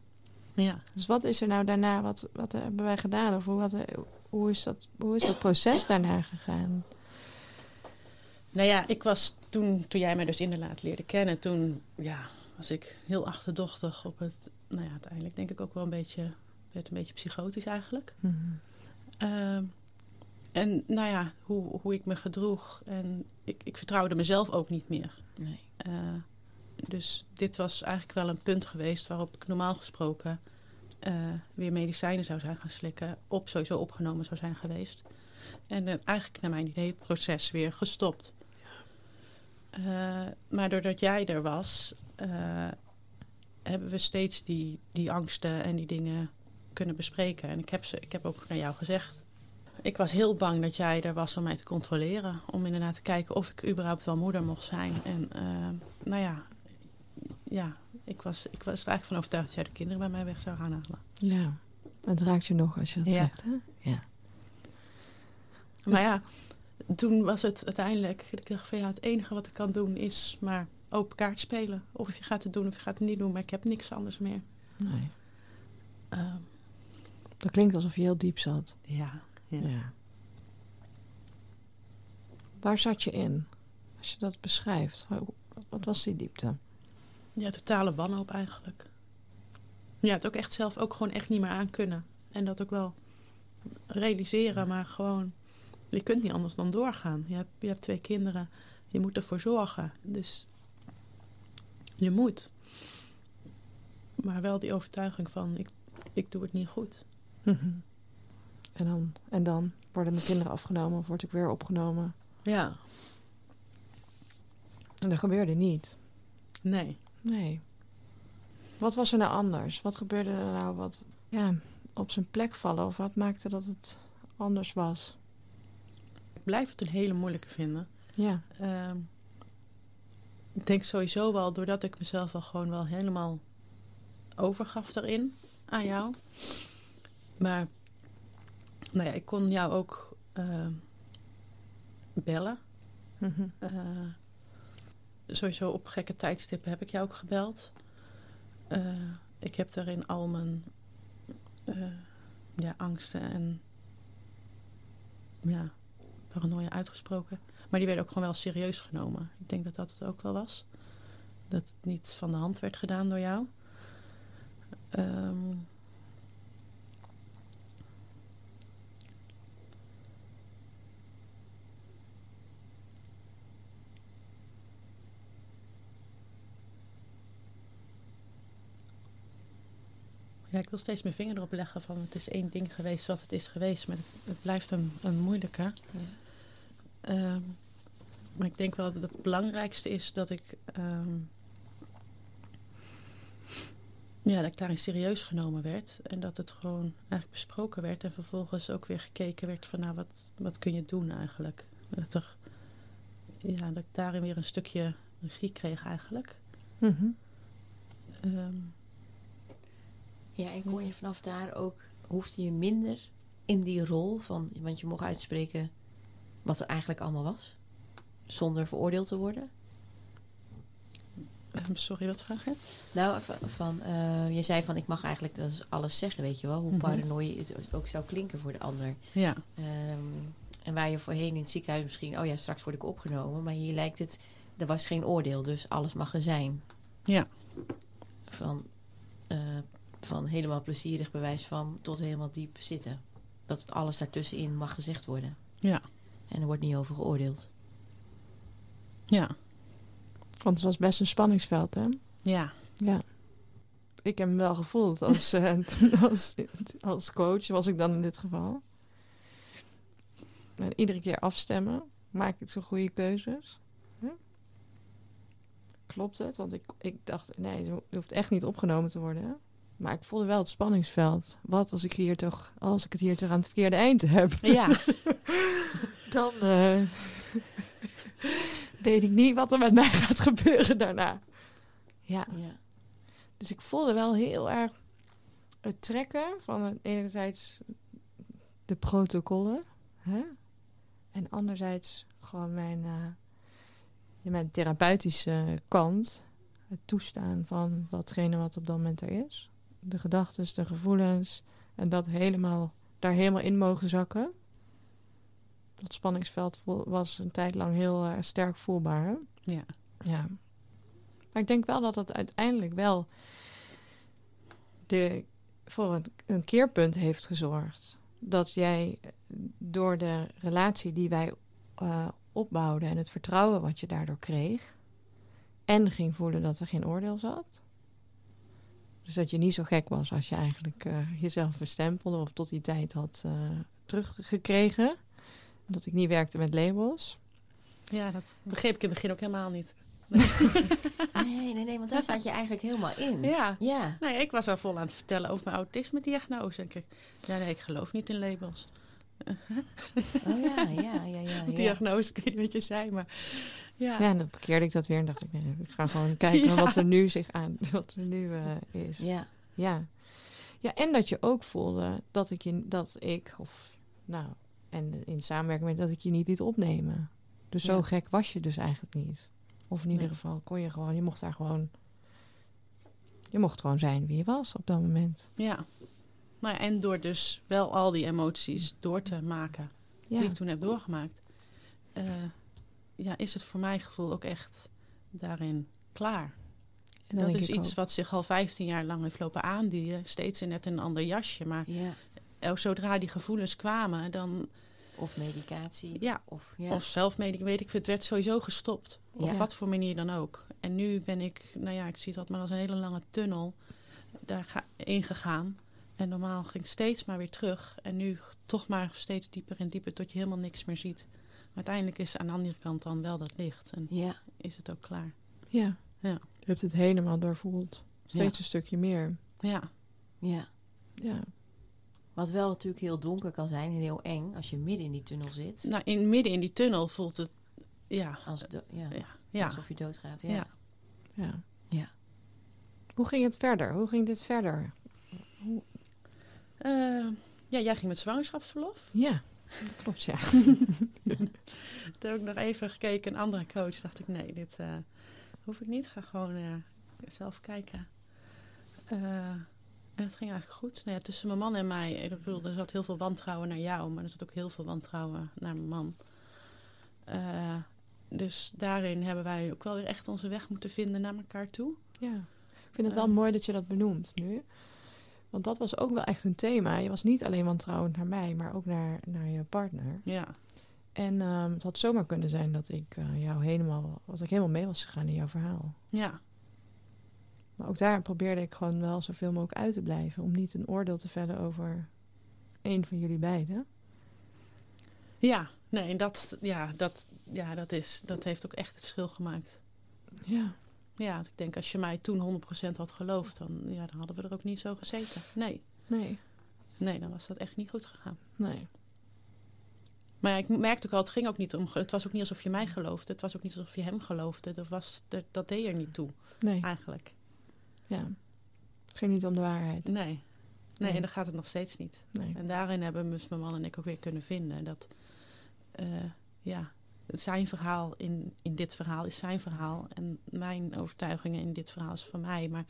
Ja. Dus wat is er nou daarna, wat, wat hebben wij gedaan? Of hoe, wat, hoe, is dat, hoe is dat proces daarna gegaan? Nou ja, ik was toen, toen jij mij dus inderdaad leerde kennen, toen ja, was ik heel achterdochtig op het, nou ja, uiteindelijk denk ik ook wel een beetje, werd een beetje psychotisch eigenlijk. Mhm. Ehm, en nou ja, hoe, hoe ik me gedroeg. En ik, ik vertrouwde mezelf ook niet meer. Nee. Eh, dus dit was eigenlijk wel een punt geweest waarop ik normaal gesproken eh, weer medicijnen zou zijn gaan slikken. Op sowieso opgenomen zou zijn geweest. En eh, eigenlijk naar mijn idee het proces weer gestopt. Eh, maar doordat jij er was, hebben we steeds die, die angsten en die dingen kunnen bespreken. En ik heb, ze, ik heb ook naar jou gezegd. Ik was heel bang dat jij er was om mij te controleren. Om inderdaad te kijken of ik überhaupt wel moeder mocht zijn. En eh, nou ja, ja ik, was, ik was er eigenlijk van overtuigd dat jij de kinderen bij mij weg zou gaan halen. Ja, het raakt je nog als je dat Ja. zegt, hè? Ja. Maar ja, toen was het uiteindelijk, ik dacht van ja, het enige wat ik kan doen is maar open kaart spelen. Of je gaat het doen of je gaat het niet doen, maar ik heb niks anders meer. Nee. Ehm, Dat klinkt alsof je heel diep zat. ja, ja. Ja. Waar zat je in? Als je dat beschrijft, wa- wat was die diepte? Ja, totale wanhoop eigenlijk. Ja, het ook echt zelf ook gewoon echt niet meer aan kunnen. En dat ook wel realiseren, maar gewoon... Je kunt niet anders dan doorgaan. Je hebt, je hebt twee kinderen. Je moet ervoor zorgen. Dus je moet. Maar wel die overtuiging van, ik, ik doe het niet goed. En dan, en dan worden mijn kinderen afgenomen of word ik weer opgenomen. Ja, En dat gebeurde niet. nee. Nee. Wat was er nou anders? Wat gebeurde er nou wat ja, op zijn plek vallen? Of wat maakte dat het anders was? Ik blijf het een hele moeilijke vinden. Ja. Ehm, ik denk sowieso wel, doordat ik mezelf al gewoon wel helemaal overgaf erin aan jou. Maar nou ja, ik kon jou ook ehm, bellen. Mhm. Eh, sowieso op gekke tijdstippen heb ik jou ook gebeld. Eh, ik heb daarin al mijn eh, ja, angsten en ja, paranoia uitgesproken. Maar die werden ook gewoon wel serieus genomen. Ik denk dat dat het ook wel was. Dat het niet van de hand werd gedaan door jou. Ehm, Ja, ik wil steeds mijn vinger erop leggen van het is één ding geweest wat het is geweest, maar het, het blijft een, een moeilijke. Ehm, maar ik denk wel dat het belangrijkste is dat ik, ehm, ja, dat ik daarin serieus genomen werd. En dat het gewoon eigenlijk besproken werd. En vervolgens ook weer gekeken werd van nou, wat, wat kun je doen eigenlijk? Dat, er, ja, dat ik daarin weer een stukje regie kreeg eigenlijk. Ehm, Ja, en kon je vanaf daar ook, hoefde je minder in die rol van, want je mocht uitspreken wat er eigenlijk allemaal was, zonder veroordeeld te worden? ehm, sorry, wat vraag je? Nou, van, van eh, je zei van ik mag eigenlijk dat is alles zeggen, weet je wel, hoe Mhm. paranoia het ook zou klinken voor de ander. Ja, Ehm, en waar je voorheen in het ziekenhuis misschien, oh ja, straks word ik opgenomen, maar hier lijkt het, er was geen oordeel, dus alles mag er zijn. ja, Van, eh, van helemaal plezierig bewijs van tot helemaal diep zitten. Dat alles daartussenin mag gezegd worden. ja, En er wordt niet over geoordeeld. ja, Want het was best een spanningsveld, hè? ja. Ja. Ik heb hem wel gevoeld als, eh, als, als coach, was ik dan in dit geval. En iedere keer afstemmen. Maak ik zo goede keuzes? Klopt het? Want ik, ik dacht, nee, je hoeft echt niet opgenomen te worden. Maar ik voelde wel het spanningsveld. Wat als ik, hier toch, als ik het hier toch aan het verkeerde eind heb? Ja, Dan eh, weet ik niet wat er met mij gaat gebeuren daarna. Ja. Ja. Dus ik voelde wel heel erg het trekken van enerzijds de protocollen. Hè? En anderzijds gewoon mijn, eh, mijn therapeutische kant. Het toestaan van datgene wat op dat moment er is. De gedachten, de gevoelens. En dat helemaal daar helemaal in mogen zakken. Dat spanningsveld was een tijd lang heel eh, sterk voelbaar. Hè? Ja. Ja. Maar ik denk wel dat dat uiteindelijk wel de, voor een, een keerpunt heeft gezorgd. Dat jij eh, door de relatie die wij eh, opbouwden en het vertrouwen wat je daardoor kreeg, en ging voelen dat er geen oordeel zat. Dus dat je niet zo gek was als je eigenlijk eh, jezelf bestempelde of tot die tijd had eh, teruggekregen. Dat ik niet werkte met labels. Ja, dat begreep ik in het begin ook helemaal niet. Nee, nee, nee, want daar zat je eigenlijk helemaal in. Ja. Ja. Nee, ik was al vol aan het vertellen over mijn autisme-diagnose. En ik, ja, nee, ik geloof niet in labels. Oh ja, ja, ja, ja. ja. Diagnose, ik weet niet wat je zei, maar ja. Ja, en dan parkeerde ik dat weer en dacht ik, nee, ik ga gewoon kijken Ja. wat er nu zich aan, wat er nu eh, is. Ja, Ja. ja, en dat je ook voelde dat ik je, dat ik, of nou, en in samenwerking met dat ik je niet liet opnemen. Dus zo Ja. gek was je dus eigenlijk niet. Of in ieder Nee. geval kon je gewoon, je mocht daar gewoon, je mocht gewoon zijn wie je was op dat moment. ja. Nou ja, en door dus wel al die emoties door te maken die ik toen heb doorgemaakt, eh, ja, is het voor mijn gevoel ook echt daarin klaar. en dat is iets ook, wat zich al 15 jaar lang heeft lopen aandienen, steeds in net een ander jasje. Maar ja. zodra die gevoelens kwamen, dan, Of medicatie. Ja. Of, ja. of zelfmedicatie, weet ik, het werd sowieso gestopt. Ja. Op wat voor manier dan ook. En nu ben ik, nou ja, ik zie dat maar als een hele lange tunnel daar ga, ingegaan. En normaal ging ik steeds maar weer terug. En nu toch maar steeds dieper en dieper tot je helemaal niks meer ziet. Uiteindelijk is aan de andere kant dan wel dat licht. En ja. is het ook klaar. ja. Ja. je hebt het helemaal doorvoeld. Steeds Ja. een stukje meer. Ja, ja. Ja, Wat wel natuurlijk heel donker kan zijn en heel eng als je midden in die tunnel zit. nou in, midden in die tunnel voelt het, ja, Als do- ja, ja, ja. Alsof je doodgaat. Ja. Ja. ja. Ja. Hoe ging het verder? Hoe ging dit verder? Eh, ja, jij ging met zwangerschapsverlof. Ja, klopt ja. Toen heb ik nog even gekeken, een andere coach. Dacht ik, nee, dit eh, hoef ik niet. Ga gewoon eh, zelf kijken. Eh, en het ging eigenlijk goed. Nou ja, tussen mijn man en mij, ik bedoel, er zat heel veel wantrouwen naar jou, maar er zat ook heel veel wantrouwen naar mijn man. Dus daarin hebben wij ook wel weer echt onze weg moeten vinden naar elkaar toe. Ja, ik vind het wel mooi dat je dat benoemt nu. Want dat was ook wel echt een thema. Je was niet alleen wantrouwend naar mij, maar ook naar, naar je partner. Ja, En ehm, het had zomaar kunnen zijn dat ik eh, jou helemaal, dat ik helemaal mee was gegaan in jouw verhaal. ja, Maar ook daar probeerde ik gewoon wel zoveel mogelijk uit te blijven. Om niet een oordeel te vellen over één van jullie beiden. ja. Nee, en dat, ja, dat, ja, dat, is, dat heeft ook echt het verschil gemaakt. Ja, Ja, ik denk als je mij toen 100% had geloofd, dan, ja, dan hadden we er ook niet zo gezeten. Nee, nee, nee, dan was dat echt niet goed gegaan. nee. Maar ja, ik merkte ook al, het ging ook niet om. Het was ook niet alsof je mij geloofde. Het was ook niet alsof je hem geloofde. Dat, was, dat, dat deed er niet toe, Nee, eigenlijk. ja. Het ging niet om de waarheid. Nee. Nee, Nee. en dan gaat het nog steeds niet. Nee. En daarin hebben mijn man en ik ook weer kunnen vinden dat, eh, ja, zijn verhaal in, in dit verhaal is zijn verhaal. En mijn overtuigingen in dit verhaal is van mij. Maar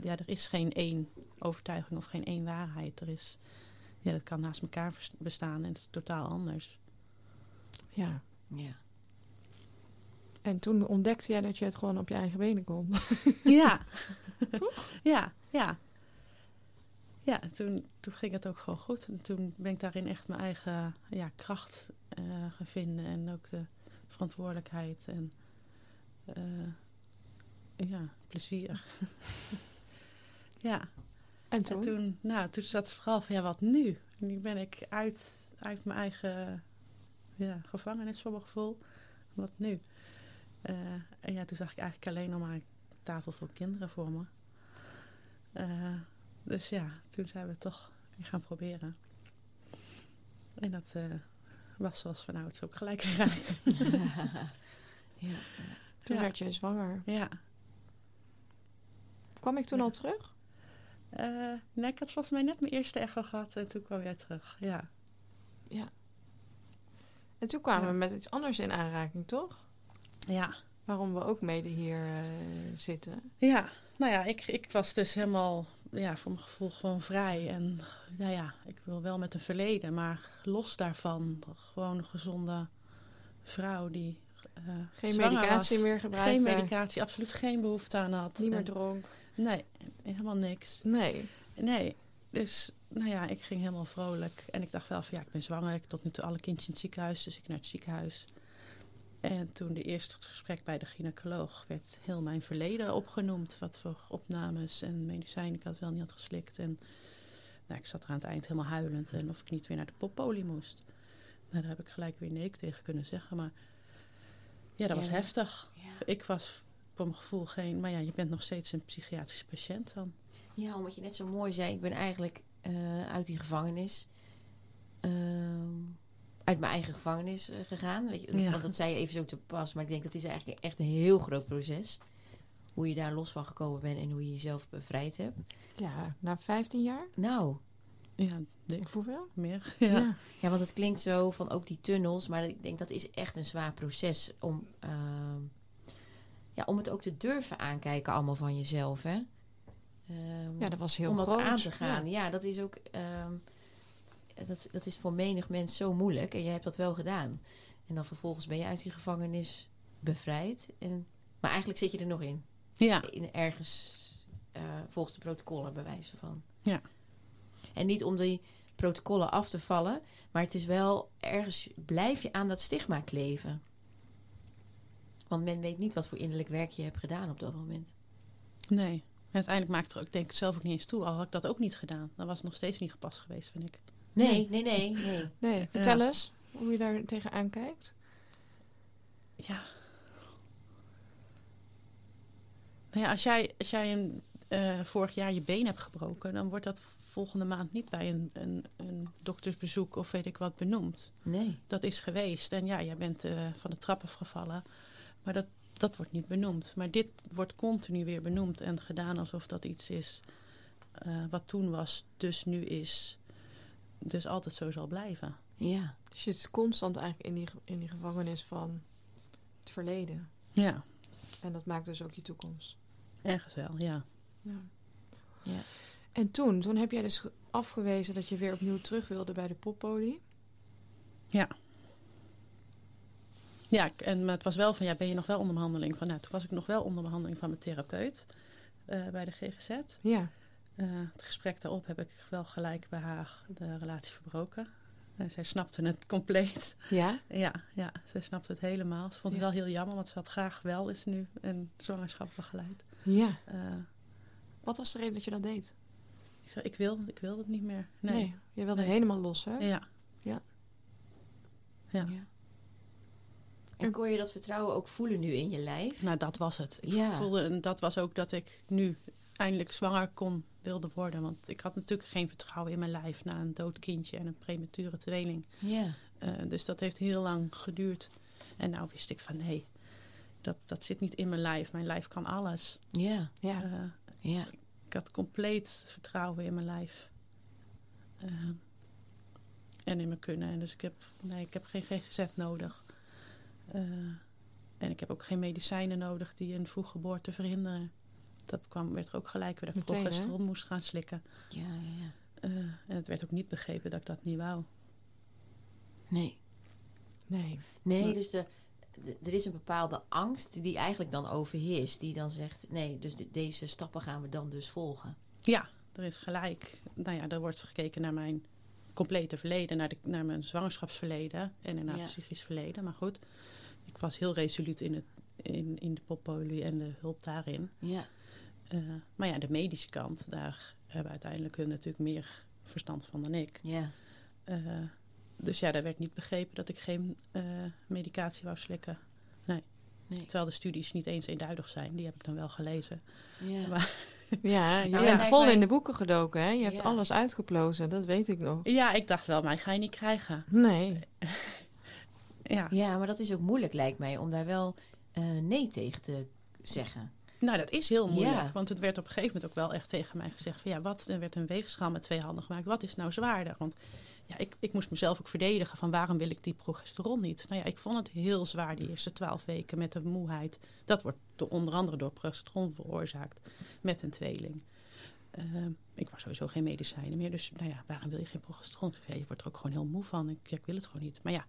ja, er is geen één overtuiging of geen één waarheid. Er is, ja, dat kan naast elkaar bestaan en het is totaal anders. Ja. Ja. En toen ontdekte jij dat je het gewoon op je eigen benen kon. Ja. Ja, ja. Ja, toen, toen ging het ook gewoon goed. En toen ben ik daarin echt mijn eigen ja, kracht gaan vinden. En ook de verantwoordelijkheid en eh, ja, plezier. ja, En toen? en toen, nou, toen zat het vooral van ja, wat nu? Nu ben ik uit, uit mijn eigen ja, gevangenis voor mijn gevoel. Wat nu? Eh, en ja, toen zag ik eigenlijk alleen nog maar een tafel voor kinderen voor me. Eh, dus ja, toen zijn we toch gaan proberen. En dat eh, was zoals vanouds ook gelijk aan. ja. Toen Ja. werd je zwanger. Ja. Kwam ik toen Ja. al terug? Eh, nee, ik had volgens mij net mijn eerste echo gehad en toen kwam jij terug. Ja. En toen kwamen Ja. we met iets anders in aanraking, toch? Ja. Waarom we ook mede hier eh, zitten. Ja, nou ja, ik, ik was dus helemaal ja, voor mijn gevoel gewoon vrij. En nou ja, ik wil wel met een verleden, maar los daarvan gewoon een gezonde vrouw die eh, Geen medicatie was. meer gebruikt. Geen medicatie, absoluut geen behoefte aan had. Niet meer En- dronk. Nee, helemaal niks. Nee. Nee, dus nou ja, ik ging helemaal vrolijk. En ik dacht wel van ja, ik ben zwanger. Ik heb tot nu toe alle kindjes in het ziekenhuis, dus ik naar het ziekenhuis. En toen de eerste gesprek bij de gynaecoloog werd heel mijn verleden opgenoemd. Wat voor opnames en medicijnen ik had wel niet had geslikt. En nou, ik zat er aan het eind helemaal huilend. En of ik niet weer naar de poppolie moest. Nou, daar heb ik gelijk weer nee tegen kunnen zeggen. Maar ja, dat was heftig. Ja. Ik was voor mijn gevoel geen... Maar ja, je bent nog steeds een psychiatrische patiënt dan. Ja, omdat je net zo mooi zei, ik ben eigenlijk eh, uit die gevangenis, ehm, uit mijn eigen gevangenis eh, gegaan. Weet je, Ja. Want dat zei je even zo te pas, maar ik denk dat is eigenlijk echt een heel groot proces. Hoe je daar los van gekomen bent en hoe je jezelf bevrijd hebt. Ja, na 15 jaar? Nou, Ja, dik Of hoeveel? meer. Ja. Ja. ja, want het klinkt zo van ook die tunnels, maar ik denk dat is echt een zwaar proces om, ehm, ja, om het ook te durven aankijken allemaal van jezelf, hè? Ehm, Ja, dat was heel om dat groot. aan te gaan. Ja, dat is ook. ehm, dat, dat is voor menig mens zo moeilijk. En jij hebt dat wel gedaan. En dan vervolgens ben je uit die gevangenis bevrijd. En, maar eigenlijk zit je er nog in. Ja. in ergens eh, volgens de protocollen, bij wijze van. Ja. En niet om die protocollen af te vallen. Maar het is wel ergens blijf je aan dat stigma kleven. Want men weet niet wat voor innerlijk werk je hebt gedaan op dat moment. Nee. En uiteindelijk maakt er ook, denk ik, zelf ook niet eens toe. Al had ik dat ook niet gedaan. Dan was het nog steeds niet gepast geweest, vind ik. Nee, nee, nee, nee. Nee, vertel eens hoe je daar tegenaan kijkt. Ja. Nou ja, als jij, als jij een, eh, vorig jaar je been hebt gebroken, dan wordt dat volgende maand niet bij een, een, een doktersbezoek of weet ik wat benoemd. Nee. Dat is geweest. En ja, jij bent eh, van de trap afgevallen. Maar dat, dat wordt niet benoemd. Maar dit wordt continu weer benoemd en gedaan alsof dat iets is eh, wat toen was, dus nu is. Dus altijd zo zal blijven. Ja. Dus je zit constant eigenlijk in die, in die gevangenis van het verleden. Ja, En dat maakt dus ook je toekomst. ergens wel, ja. Ja. Ja. En toen, toen heb jij dus ge- afgewezen dat je weer opnieuw terug wilde bij de poppolie. Ja, ik- en maar het was wel van, ja, ben je nog wel onder behandeling? Van, nou, toen was ik nog wel onder behandeling van mijn therapeut eh, bij de GGZ. Ja. Eh, het gesprek daarop heb ik wel gelijk bij haar de relatie verbroken. En zij snapte het compleet. Ja? Ja, ja, zij snapte het helemaal. Ze vond het Ja. wel heel jammer, want ze had graag wel eens nu een zwangerschap begeleid. Ja. Eh, Wat was de reden dat je dat deed? ik zei, ik wil, ik wil het niet meer. Nee. je wilde Nee. helemaal los, hè? Ja. Ja. Ja. En kon je dat vertrouwen ook voelen nu in je lijf? Nou, dat was het. Ik Ja. voelde, en dat was ook dat ik nu eindelijk zwanger kon wilde worden. Want ik had natuurlijk geen vertrouwen in mijn lijf na een dood kindje en een premature tweeling. Ja. Eh, dus dat heeft heel lang geduurd. En nou wist ik van nee, dat, dat zit niet in mijn lijf. Mijn lijf kan alles. Ja. Ja. Eh, Ja. ik had compleet vertrouwen in mijn lijf. Eh, en in mijn kunnen. En dus ik heb, nee, ik heb geen GGZ nodig. Eh, en ik heb ook geen medicijnen nodig die een vroeggeboorte verhinderen. Dat kwam, werd er ook gelijk weer dat ik Meteen, hè? progesteron moest gaan slikken. Ja, ja, ja. Eh, en het werd ook niet begrepen dat ik dat niet wou. Nee. Nee. Nee, Maar- dus de, de- er is een bepaalde angst die eigenlijk dan overheerst. Die dan zegt, nee, dus de- deze stappen gaan we dan dus volgen. Ja, er is gelijk. Nou ja, er wordt gekeken naar mijn complete verleden, naar, de, naar mijn zwangerschapsverleden en naar Ja. het psychisch verleden. Maar goed, ik was heel resoluut in, het, in, in de poppolie en de hulp daarin. Ja. Eh, maar ja, de medische kant, daar hebben uiteindelijk hun natuurlijk meer verstand van dan ik. Ja. Eh, dus ja, daar werd niet begrepen dat ik geen eh, medicatie wou slikken. Nee. Terwijl de studies niet eens eenduidig zijn. Die heb ik dan wel gelezen. Ja. Maar- Ja, je Nou, bent vol in de boeken gedoken, hè? Je hebt Ja. alles uitgeplozen, dat weet ik nog. Ja, ik dacht wel, mij ga je niet krijgen. Nee. Ja. ja, maar dat is ook moeilijk lijkt mij om daar wel eh, nee tegen te zeggen. Nou, dat is heel moeilijk. Ja. Want het werd op een gegeven moment ook wel echt tegen mij gezegd: van ja, wat? Er werd een weegschaal met twee handen gemaakt. Wat is nou zwaarder? Want ja, ik, ik moest mezelf ook verdedigen van waarom wil ik die progesteron niet? Nou ja, ik vond het heel zwaar die eerste twaalf weken met de moeheid. Dat wordt onder andere door progesteron veroorzaakt met een tweeling. Ehm, ik was sowieso geen medicijnen meer. Dus nou ja, waarom wil je geen progesteron? Zei, je wordt er ook gewoon heel moe van. Ik, ja, ik wil het gewoon niet. Maar ja,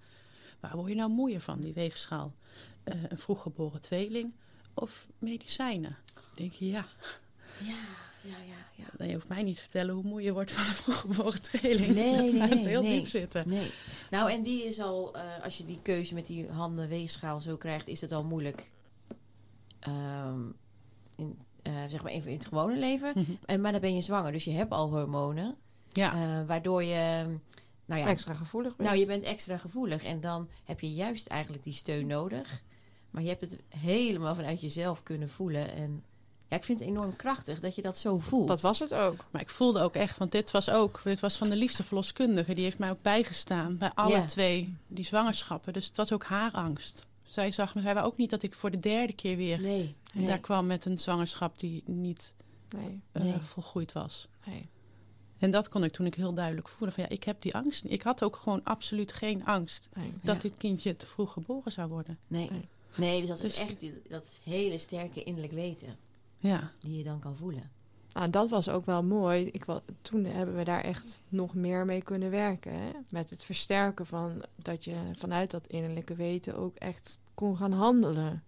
waar word je nou moeier van, die weegschaal? Eh, een vroeggeboren tweeling of medicijnen? Dan denk je, ja, Ja, ja, ja. ja. je hoeft mij niet te vertellen hoe moe je wordt van een vroeggeboren tweeling. Nee, Dat nee, nee, heel nee. diep zitten. Nee. Nou, en die is al, eh, als je die keuze met die handen weegschaal zo krijgt, is het al moeilijk. Ehm, in, eh, zeg maar even in het gewone leven. Mhm. En, maar dan ben je zwanger, dus je hebt al hormonen. Ja, eh, waardoor je, nou ja, Extra gevoelig bent. nou, je bent extra gevoelig. En dan heb je juist eigenlijk die steun nodig. Maar je hebt het helemaal vanuit jezelf kunnen voelen. En ja, ik vind het enorm krachtig dat je dat zo voelt. Dat was het ook. maar ik voelde ook echt, want dit was ook, dit was van de liefste verloskundige. Die heeft mij ook bijgestaan bij alle Ja. twee die zwangerschappen. Dus het was ook haar angst. Zij zag me, zij wou ook niet dat ik voor de derde keer weer Nee, nee. daar kwam met een zwangerschap die niet Nee, eh, Nee. volgroeid was. nee. En dat kon ik toen ik heel duidelijk voelen van ja, ik heb die angst niet. Ik had ook gewoon absoluut geen angst nee. dat Ja. dit kindje te vroeg geboren zou worden. Nee. Nee. Dus dat is Dus- echt dat hele sterke innerlijk weten Ja, die je dan kan voelen. Nou, dat was ook wel mooi. Ik, toen hebben we daar echt nog meer mee kunnen werken. Hè? Met het versterken van dat je vanuit dat innerlijke weten ook echt kon gaan handelen.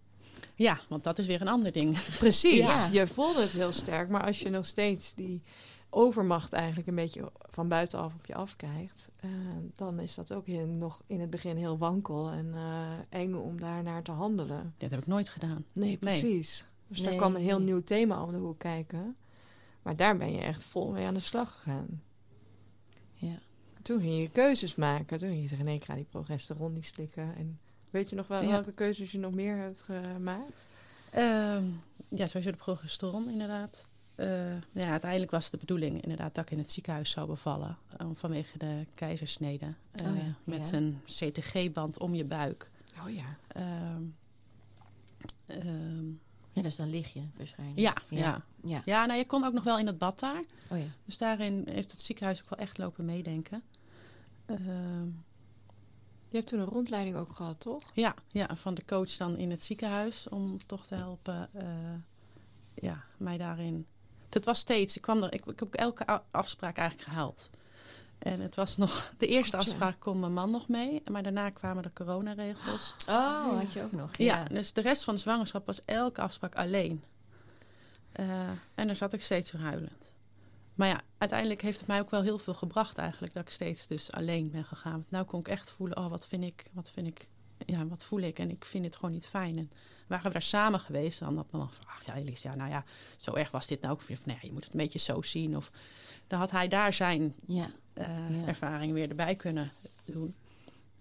ja want dat is weer een ander ding. Precies. Ja. Je voelde het heel sterk, maar als je nog steeds die overmacht eigenlijk een beetje van buitenaf op je afkijkt, eh, dan is dat ook nog in het begin heel wankel en eh, eng om daar naar te handelen. Dat heb ik nooit gedaan. Nee, precies. Dus daar kwam een heel nee. nieuw thema om de hoek kijken. Maar daar ben je echt vol mee aan de slag gegaan. Ja. Toen ging je keuzes maken. Toen ging je zeggen, nee, ik ga die progesteron niet slikken. En weet je nog wel Ja. welke keuzes je nog meer hebt gemaakt? Ehm, ja, sowieso de progesteron inderdaad. Eh, ja, uiteindelijk was het de bedoeling inderdaad dat ik in het ziekenhuis zou bevallen. eh, vanwege de keizersnede. Eh, Oh ja, Met ja. een CTG-band om je buik. Oh ja. Ehm, ehm, Ja, dus dan lig je waarschijnlijk. ja, ja. Ja. ja. Ja. nou, je kon ook nog wel in het bad daar. Oh ja. Dus daarin heeft het ziekenhuis ook wel echt lopen meedenken. Ehm, Je hebt toen een rondleiding ook gehad, toch? ja, ja, van de coach dan in het ziekenhuis om toch te helpen eh, ja, mij daarin. Het was steeds, ik kwam er, ik, ik heb elke afspraak eigenlijk gehaald. En het was nog, de eerste afspraak kon mijn man nog mee, maar daarna kwamen de coronaregels. Oh, had je ook nog. Ja. dus de rest van de zwangerschap was elke afspraak alleen. Eh, en daar zat ik steeds verhuilend. Maar ja, uiteindelijk heeft het mij ook wel heel veel gebracht eigenlijk dat ik steeds dus alleen ben gegaan. Want nou kon ik echt voelen, oh wat vind ik, wat vind ik, ja wat voel ik en ik vind het gewoon niet fijn. En waren we daar samen geweest, dan had men dan van, ach ja Elise, ja nou ja, zo erg was dit nou ook nee, je moet het een beetje zo zien. Of dan had hij daar zijn Ja. eh, Ja. ervaring weer erbij kunnen doen.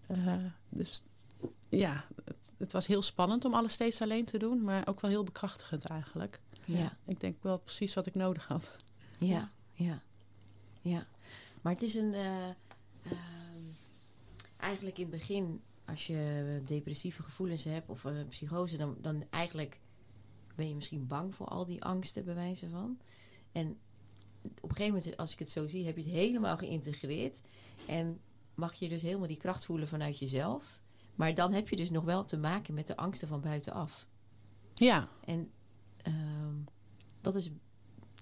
Eh, dus ja, het, het was heel spannend om alles steeds alleen te doen, maar ook wel heel bekrachtigend eigenlijk. Ja. Ik denk wel precies wat ik nodig had. Ja. Ja. Ja. Maar het is een... eh, ehm, eigenlijk in het begin, als je depressieve gevoelens hebt of een psychose, dan, dan eigenlijk ben je misschien bang voor al die angsten, bij wijze van. En op een gegeven moment, als ik het zo zie, heb je het helemaal geïntegreerd. En mag je dus helemaal die kracht voelen vanuit jezelf. Maar dan heb je dus nog wel te maken met de angsten van buitenaf. Ja, En ehm, dat, is,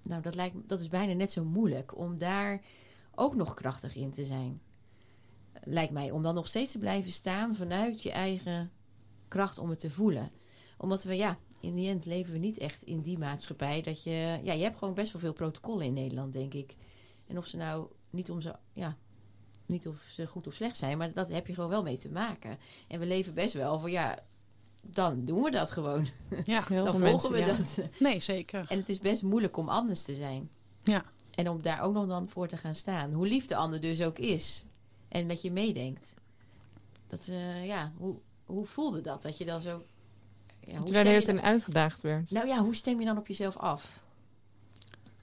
nou, dat, lijkt, dat is bijna net zo moeilijk om daar ook nog krachtig in te zijn. Lijkt mij om dan nog steeds te blijven staan vanuit je eigen kracht om het te voelen. Omdat we, ja, in die end leven we niet echt in die maatschappij dat je, ja, je hebt gewoon best wel veel protocollen in Nederland, denk ik. En of ze nou niet om ze, ja, niet of ze goed of slecht zijn, maar dat heb je gewoon wel mee te maken. En we leven best wel van, ja, dan doen we dat gewoon. ja. Heel dan volgen mensen, we ja. dat. Nee, zeker. En het is best moeilijk om anders te zijn. Ja. En om daar ook nog dan voor te gaan staan. Hoe lief de ander dus ook is. En met je meedenkt. Dat, eh, ja, hoe, hoe voelde dat? Dat je dan zo... Ja, hoe het je dan, uitgedaagd werd. nou ja, hoe stem je dan op jezelf af?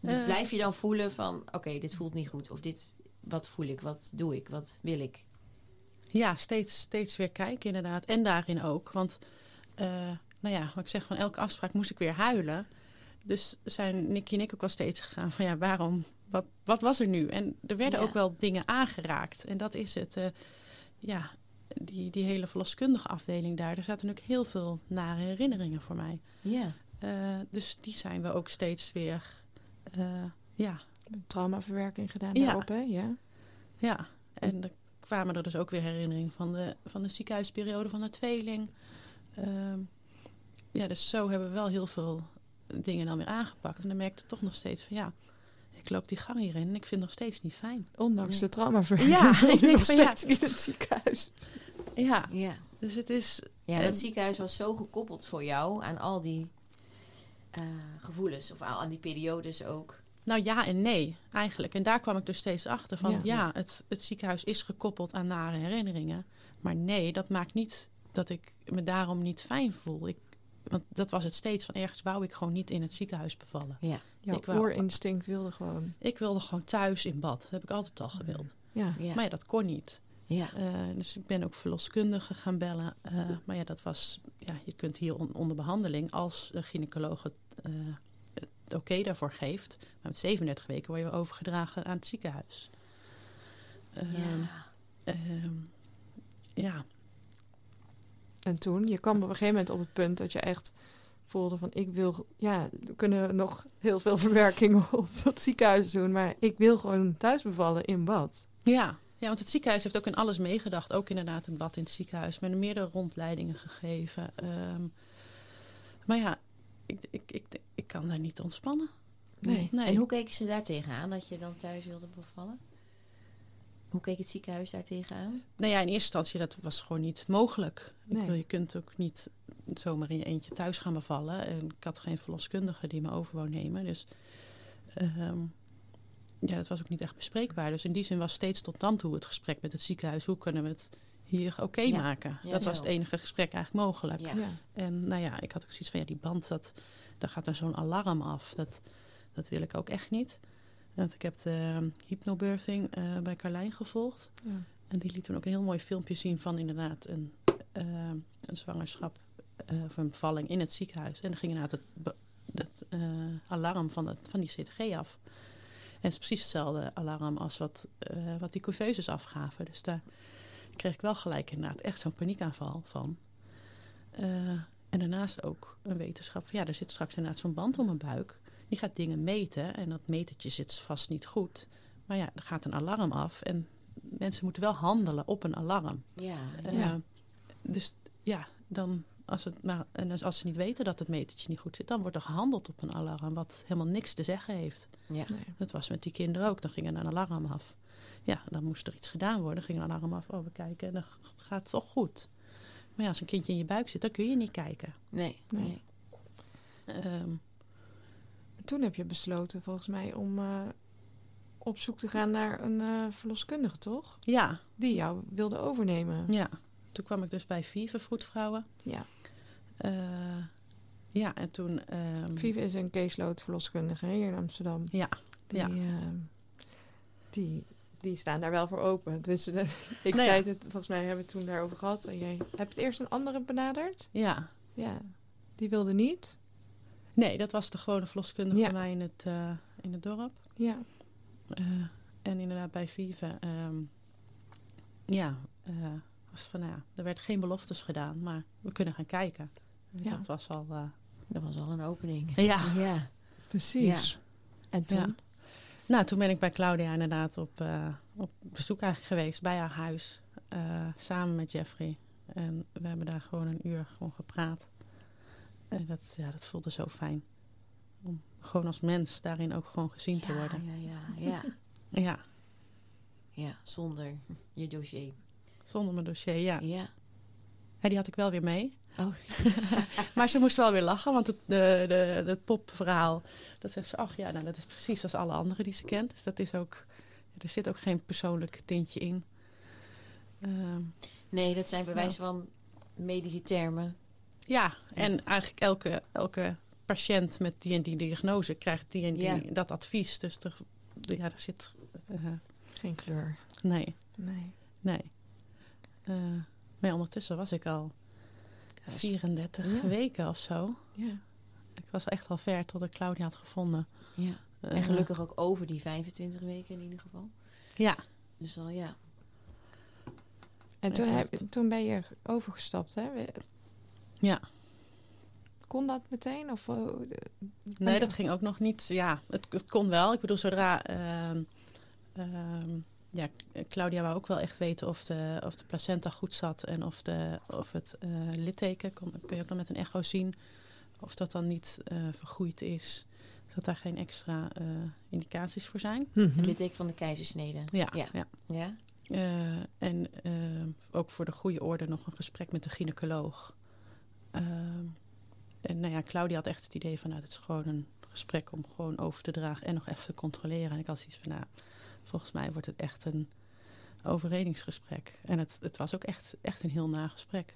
Eh. Blijf je dan voelen van... Oké, dit voelt niet goed. Of dit... Wat voel ik? Wat doe ik? Wat wil ik? Ja, steeds, steeds weer kijken inderdaad. En daarin ook. Want, eh, nou ja, wat ik zeg, van elke afspraak moest ik weer huilen. Dus zijn Nicky en ik ook wel steeds gegaan van ja, waarom, wat, wat was er nu? En er werden Ja. ook wel dingen aangeraakt. En dat is het, eh, ja, die, die hele verloskundige afdeling daar. Er zaten ook heel veel nare herinneringen voor mij. Ja. Eh, dus die zijn we ook steeds weer, eh, ja, Traumaverwerking gedaan Ja. daarop, hè? Ja. Ja, en er kwamen er dus ook weer herinneringen van de, van de ziekenhuisperiode van de tweeling. Ehm, ja, dus zo hebben we wel heel veel dingen dan weer aangepakt. En dan merkte ik toch nog steeds van ja, ik loop die gang hierin en ik vind het nog steeds niet fijn. Ondanks de traumaverwerking. Ja, ik denk nog van ja. steeds in het ziekenhuis. Ja, Ja. dus het is... Ja, En- dat ziekenhuis was zo gekoppeld voor jou aan al die eh, gevoelens. Of aan die periodes ook. Nou ja en nee, eigenlijk. En daar kwam ik dus steeds achter van Ja. ja, het, het ziekenhuis is gekoppeld aan nare herinneringen. Maar nee, dat maakt niet dat ik me daarom niet fijn voel. Ik, want dat was het steeds van ergens wou ik gewoon niet in het ziekenhuis bevallen. Ja. Jouw Ik wou- oorinstinct wilde gewoon. Ik wilde gewoon thuis in bad. Dat heb ik altijd al gewild. Ja. Ja. Maar ja, dat kon niet. ja. Eh, dus ik ben ook verloskundige gaan bellen. Eh, maar ja, dat was, ja, je kunt hier on- onder behandeling als de gynaecoloog het, eh, het oké daarvoor geeft. Maar met 37 weken word je weer overgedragen aan het ziekenhuis. Ehm, ja. ehm, ja, En toen, je kwam op een gegeven moment op het punt dat je echt voelde van ik wil, ja, we kunnen nog heel veel verwerkingen op het ziekenhuis doen, maar ik wil gewoon thuis bevallen in bad. ja. ja, want het ziekenhuis heeft ook in alles meegedacht. Ook inderdaad een bad in het ziekenhuis. Met meerdere rondleidingen gegeven. Ehm, maar ja, ik, ik, ik, ik kan daar niet ontspannen. Nee. Nee. En hoe keken ze daar tegenaan dat je dan thuis wilde bevallen? Hoe keek het ziekenhuis daar tegenaan? Nou ja, in eerste instantie dat was gewoon niet mogelijk. Ik Nee. bedoel, je kunt ook niet zomaar in je eentje thuis gaan bevallen. En ik had geen verloskundige die me over wou nemen. Dus ehm, ja, dat was ook niet echt bespreekbaar. Dus in die zin was steeds tot dan toe het gesprek met het ziekenhuis. Hoe kunnen we het hier oké Ja. maken? Ja, dat zo. was het enige gesprek eigenlijk mogelijk. Ja. Ja. En nou ja, ik had ook zoiets van, ja, die band, dat, daar gaat er zo'n alarm af. Dat, dat wil ik ook echt niet. Want ik heb de ehm, hypnobirthing eh, bij Carlijn gevolgd. Ja. En die liet toen ook een heel mooi filmpje zien van inderdaad een, eh, een zwangerschap eh, of een bevalling in het ziekenhuis. En dan ging inderdaad het, eh, alarm van, het, van die CTG af. En het is precies hetzelfde alarm als wat, wat die couveuses afgaven. Dus daar kreeg ik wel gelijk inderdaad echt zo'n paniekaanval van. En daarnaast ook een wetenschap van ja, er zit straks inderdaad zo'n band om mijn buik. Die gaat dingen meten en dat metertje zit vast niet goed. Maar ja, er gaat een alarm af en mensen moeten wel handelen op een alarm. Ja. Eh, ja. dus ja, dan als, het, maar, en dus als ze niet weten dat het metertje niet goed zit, dan wordt er gehandeld op een alarm wat helemaal niks te zeggen heeft. ja. Nee. Dat was met die kinderen ook. Dan ging er een alarm af. Ja, dan moest er iets gedaan worden. ging een alarm af. Oh, we kijken en dan gaat het toch goed. Maar ja, als een kindje in je buik zit, dan kun je niet kijken. Nee. Nee. nee. Ehm, Toen heb je besloten volgens mij om eh, op zoek te gaan naar een eh, verloskundige, toch? ja, Die jou wilde overnemen. ja. Toen kwam ik dus bij Vive Vroedvrouwen. Ja. Eh, ja, en toen... ehm, Vive is een caseload verloskundige hier in Amsterdam. Ja, Die, ja. ehm, die, die staan daar wel voor open. Dus eh, ik Nou zei ja. het, volgens mij hebben we het toen daarover gehad. En jij hebt eerst een andere benaderd. Ja. Ja, die wilde niet. Nee, dat was de gewone verloskundige Ja. bij mij in het, eh, in het dorp. Ja, Eh, en inderdaad bij Vive. ehm, ja, eh, was van, nou ja, er werd geen beloftes gedaan, maar we kunnen gaan kijken. En Ja. Dat was al... eh, Dat was al een opening. ja. Ja. precies. En toen? Ja. Nou, toen ben ik bij Claudia inderdaad op, eh, op bezoek eigenlijk geweest bij haar huis. eh, samen met Jeffrey. En we hebben daar gewoon een uur gewoon gepraat. En dat, ja, dat voelde zo fijn. Om gewoon als mens daarin ook gewoon gezien te worden. Ja, ja, ja. Ja, ja, zonder je dossier. zonder mijn dossier, ja. Ja. ja. Die had ik wel weer mee. Oh, Maar ze moest wel weer lachen, want het, de, de, het popverhaal... dat zegt ze, ach ja, nou, dat is precies als alle anderen die ze kent. Dus dat is ook... Er zit ook geen persoonlijk tintje in. Ehm, nee, dat zijn bij wijze van medische termen. Ja, en eigenlijk elke, elke patiënt met die en die diagnose krijgt die en die Ja. dat advies. Dus er, ja, er zit. eh, Geen kleur. nee, Nee. nee. Eh, maar ondertussen was ik al Ja, 34 Ja. weken of zo. Ja. Ik was echt al ver tot ik Claudia had gevonden. Ja. Eh, En gelukkig ook over die 25 weken in ieder geval. Ja, Dus al ja. En toen, heb, toen ben je overgestapt, hè? Ja. kon dat meteen? Of, eh, Nee, dat ging ook nog niet. Ja, het, het kon wel. Ik bedoel, zodra... ehm, ehm, ja, Claudia wou ook wel echt weten of de, of de placenta goed zat en of, de, of het eh, litteken, kon, kun je ook nog met een echo zien, of dat dan niet eh, vergroeid is. Dat daar geen extra eh, indicaties voor zijn. Mhm. Het litteken van de keizersnede. Ja, Ja. ja. Ja? Eh, en ook voor de goede orde nog een gesprek met de gynaecoloog. Ehm, en nou ja, Claudia had echt het idee van, nou, dit is gewoon een gesprek om gewoon over te dragen en nog even te controleren. En ik had zoiets van, nou, volgens mij wordt het echt een overredingsgesprek. En het, het was ook echt, echt een heel nagesprek.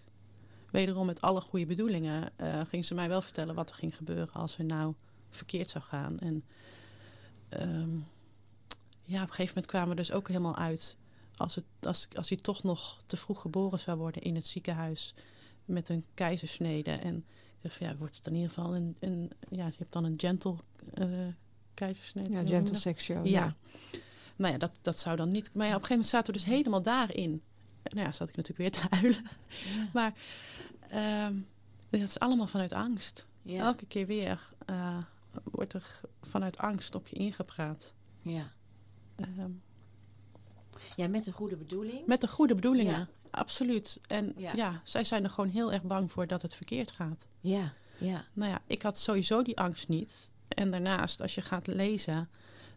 Wederom met alle goede bedoelingen eh, ging ze mij wel vertellen wat er ging gebeuren als er nou verkeerd zou gaan. En ehm, ja, op een gegeven moment kwamen we dus ook helemaal uit als, het, als, als hij toch nog te vroeg geboren zou worden in het ziekenhuis met een keizersnede. En ik zeg van ja, wordt het in ieder geval een, een ja, je hebt dan een gentle eh keizersnede. Ja, gentle sex show. Ja. Nou ja, dat, dat zou dan niet. Maar ja, op een gegeven moment zaten we dus helemaal daarin. Nou ja, zat ik natuurlijk weer te huilen. Ja. Maar ehm dat is allemaal vanuit angst. Ja. Elke keer weer eh, wordt er vanuit angst op je ingepraat. ja. Ehm, ja, met een goede bedoeling. met de goede bedoelingen. Ja. Absoluut. En Ja. ja. zij zijn er gewoon heel erg bang voor dat het verkeerd gaat. Ja, ja. Nou ja, ik had sowieso die angst niet. En daarnaast, als je gaat lezen,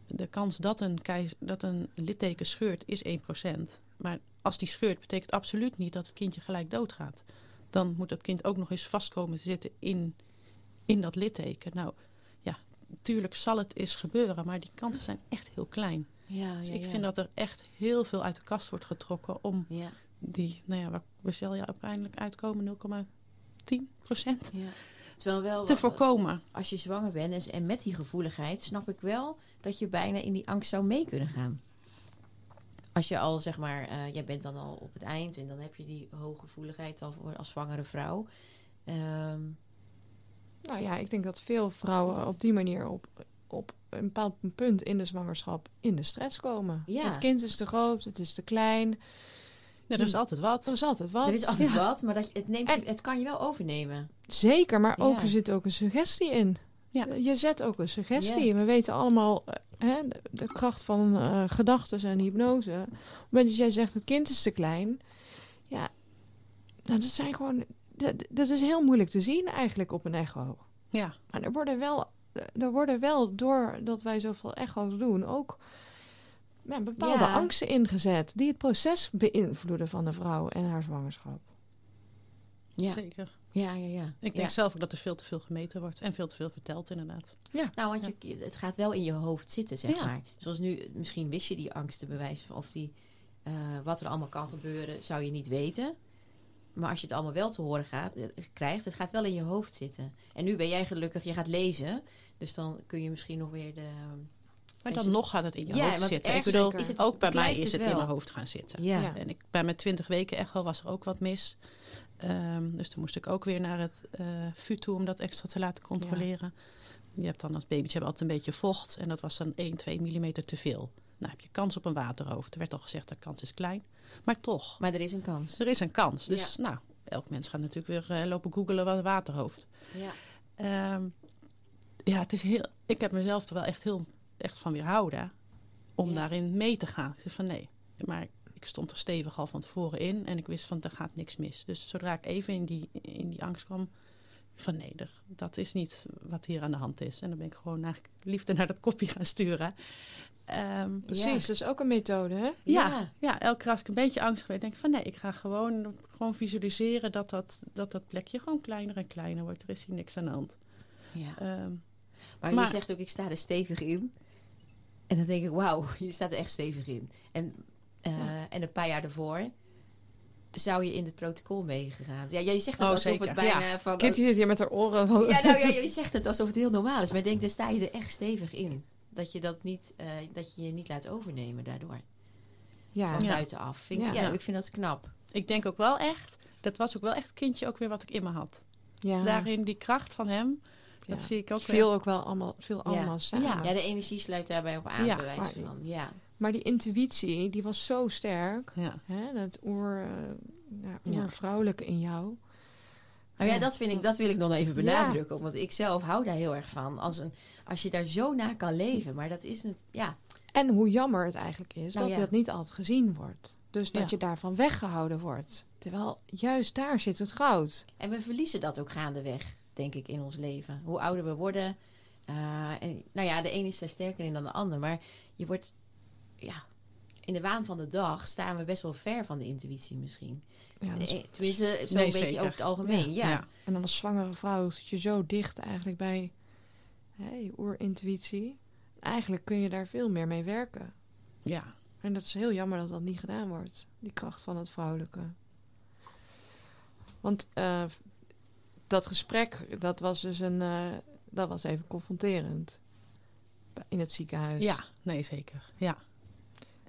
de kans dat een, keiz- dat een litteken scheurt is 1%. Maar als die scheurt, betekent absoluut niet dat het kindje gelijk doodgaat. Dan moet dat kind ook nog eens vast komen te zitten in, in dat litteken. Nou ja, natuurlijk zal het eens gebeuren, maar die kansen zijn echt heel klein. ja, Dus ja, ik ja. vind dat er echt heel veel uit de kast wordt getrokken om Ja, die, nou ja, waar waar zal je uiteindelijk uitkomen? 0,10% ja. Terwijl wel, te voorkomen. als je zwanger bent en, en met die gevoeligheid, snap ik wel dat je bijna in die angst zou mee kunnen gaan. Als je al, zeg maar, eh, jij bent dan al op het eind en dan heb je die hoge gevoeligheid al voor, als zwangere vrouw. Ehm, Nou ja, ik denk dat veel vrouwen op die manier op, op een bepaald punt in de zwangerschap in de stress komen. Ja. Het kind is te groot, het is te klein. Ja, er is altijd wat. Er is altijd wat. er is altijd Ja, wat, maar dat, je- het, neemt En- het kan je wel overnemen. Zeker, maar ook Ja. er zit ook een suggestie in. Ja. Je zet ook een suggestie. Ja. We weten allemaal eh, hè, de, de kracht van eh, gedachten en hypnose. Op het moment dat jij zegt het kind is te klein. Ja, nou, dat zijn gewoon... Dat, dat is heel moeilijk te zien eigenlijk op een echo. Ja, Maar er worden wel, er worden wel doordat wij zoveel echo's doen, ook ja, bepaalde Ja. angsten ingezet die het proces beïnvloeden van de vrouw en haar zwangerschap. Ja, zeker. ja, ja. ja. Ik denk Ja. zelf ook dat er veel te veel gemeten wordt. En veel te veel verteld, inderdaad. Nou, want je, het gaat wel in je hoofd zitten, zeg Ja. maar. Zoals nu, misschien wist je die angsten bewijs van of die, eh, wat er allemaal kan gebeuren, zou je niet weten. Maar als je het allemaal wel te horen gaat, eh, krijgt, het gaat wel in je hoofd zitten. En nu ben jij gelukkig, je gaat lezen. Dus dan kun je misschien nog weer de... Maar dan nog gaat het in je Ja, hoofd zitten. Ik bedoel, is het- ook bij mij is het in mijn hoofd gaan zitten. Ja. En ik, bij mijn 20 weken echo was er ook wat mis. Ehm, dus toen moest ik ook weer naar het VU toe om dat extra te laten controleren. Je hebt dan als babytje altijd een beetje vocht. En dat was dan 1, 2 millimeter te veel. Nou heb je kans op een waterhoofd. Er werd al gezegd dat kans is klein. Maar toch, Maar er is een kans. er is een kans. Dus nou, elk mens gaat natuurlijk weer eh, lopen googelen wat waterhoofd. Ja. Ehm, ja, het is heel. Ik heb mezelf er wel echt heel echt van weerhouden om Ja. daarin mee te gaan. Ik zei van nee, maar ik stond er stevig al van tevoren in en ik wist van er gaat niks mis. Dus zodra ik even in die, in die angst kwam, van nee, er- dat is niet wat hier aan de hand is. En dan ben ik gewoon eigenlijk liefde naar dat kopje gaan sturen. Ehm, Precies, dat is ook een methode, hè? ja, Ja. ja. elke keer als ik een beetje angstig werd, denk ik van nee, ik ga gewoon, gewoon visualiseren dat dat, dat dat plekje gewoon kleiner en kleiner wordt. Er is hier niks aan de hand. ja. Ehm, Maar, Maar- je zegt ook, ik sta er stevig in. En dan denk ik, wauw, je staat er echt stevig in. En, eh, en een paar jaar daarvoor zou je in het protocol meegegaan. Ja, jij zegt het Oh, alsof zeker, het bijna van... Kitty zit hier met haar oren. Ja, nou ja, je zegt het alsof het heel normaal is. Maar ik denk, daar sta je er echt stevig in. Dat je, dat niet, eh, dat je je niet laat overnemen daardoor. ja. Van buitenaf. Vind ik, Ja. ik vind dat knap. ik denk ook wel echt, dat was ook wel echt kindje ook weer wat ik in me had. ja. Daarin die kracht van hem. Dat zie ik ook veel ook wel allemaal, veel allemaal Ja. samen. Ja. Ja, de energie sluit daarbij op aan, Ja, bij wijze maar- van. Ja, Maar die intuïtie, die was zo sterk. Hè? Dat oer, eh, ja, Ja. oervrouwelijke in jou. Nou ja, Ja. dat, vind ik, dat wil ik nog even benadrukken. Want ik zelf hou daar heel erg van. Als, een, als je daar zo naar kan leven. Maar dat is het, ja. En hoe jammer het eigenlijk is Nou dat ja. dat niet altijd gezien wordt. Dus dat Ja. je daarvan weggehouden wordt. Terwijl juist daar zit het goud. En we verliezen dat ook gaandeweg, denk ik, in ons leven. Hoe ouder we worden. eh, en nou ja, de een is daar sterker in dan de ander. Maar je wordt, ja, in de waan van de dag staan we best wel ver van de intuïtie misschien. Ja, is- Eh, Tenminste, zo'n Nee, beetje zeker. over het algemeen. Ja. En dan als zwangere vrouw zit je zo dicht eigenlijk bij hè, je oerintuïtie. Eigenlijk kun je daar veel meer mee werken. Ja. En dat is heel jammer dat dat niet gedaan wordt. Die kracht van het vrouwelijke. Want eh, dat gesprek, dat was dus een... eh, dat was even confronterend. In het ziekenhuis. ja, nee, zeker. Ja.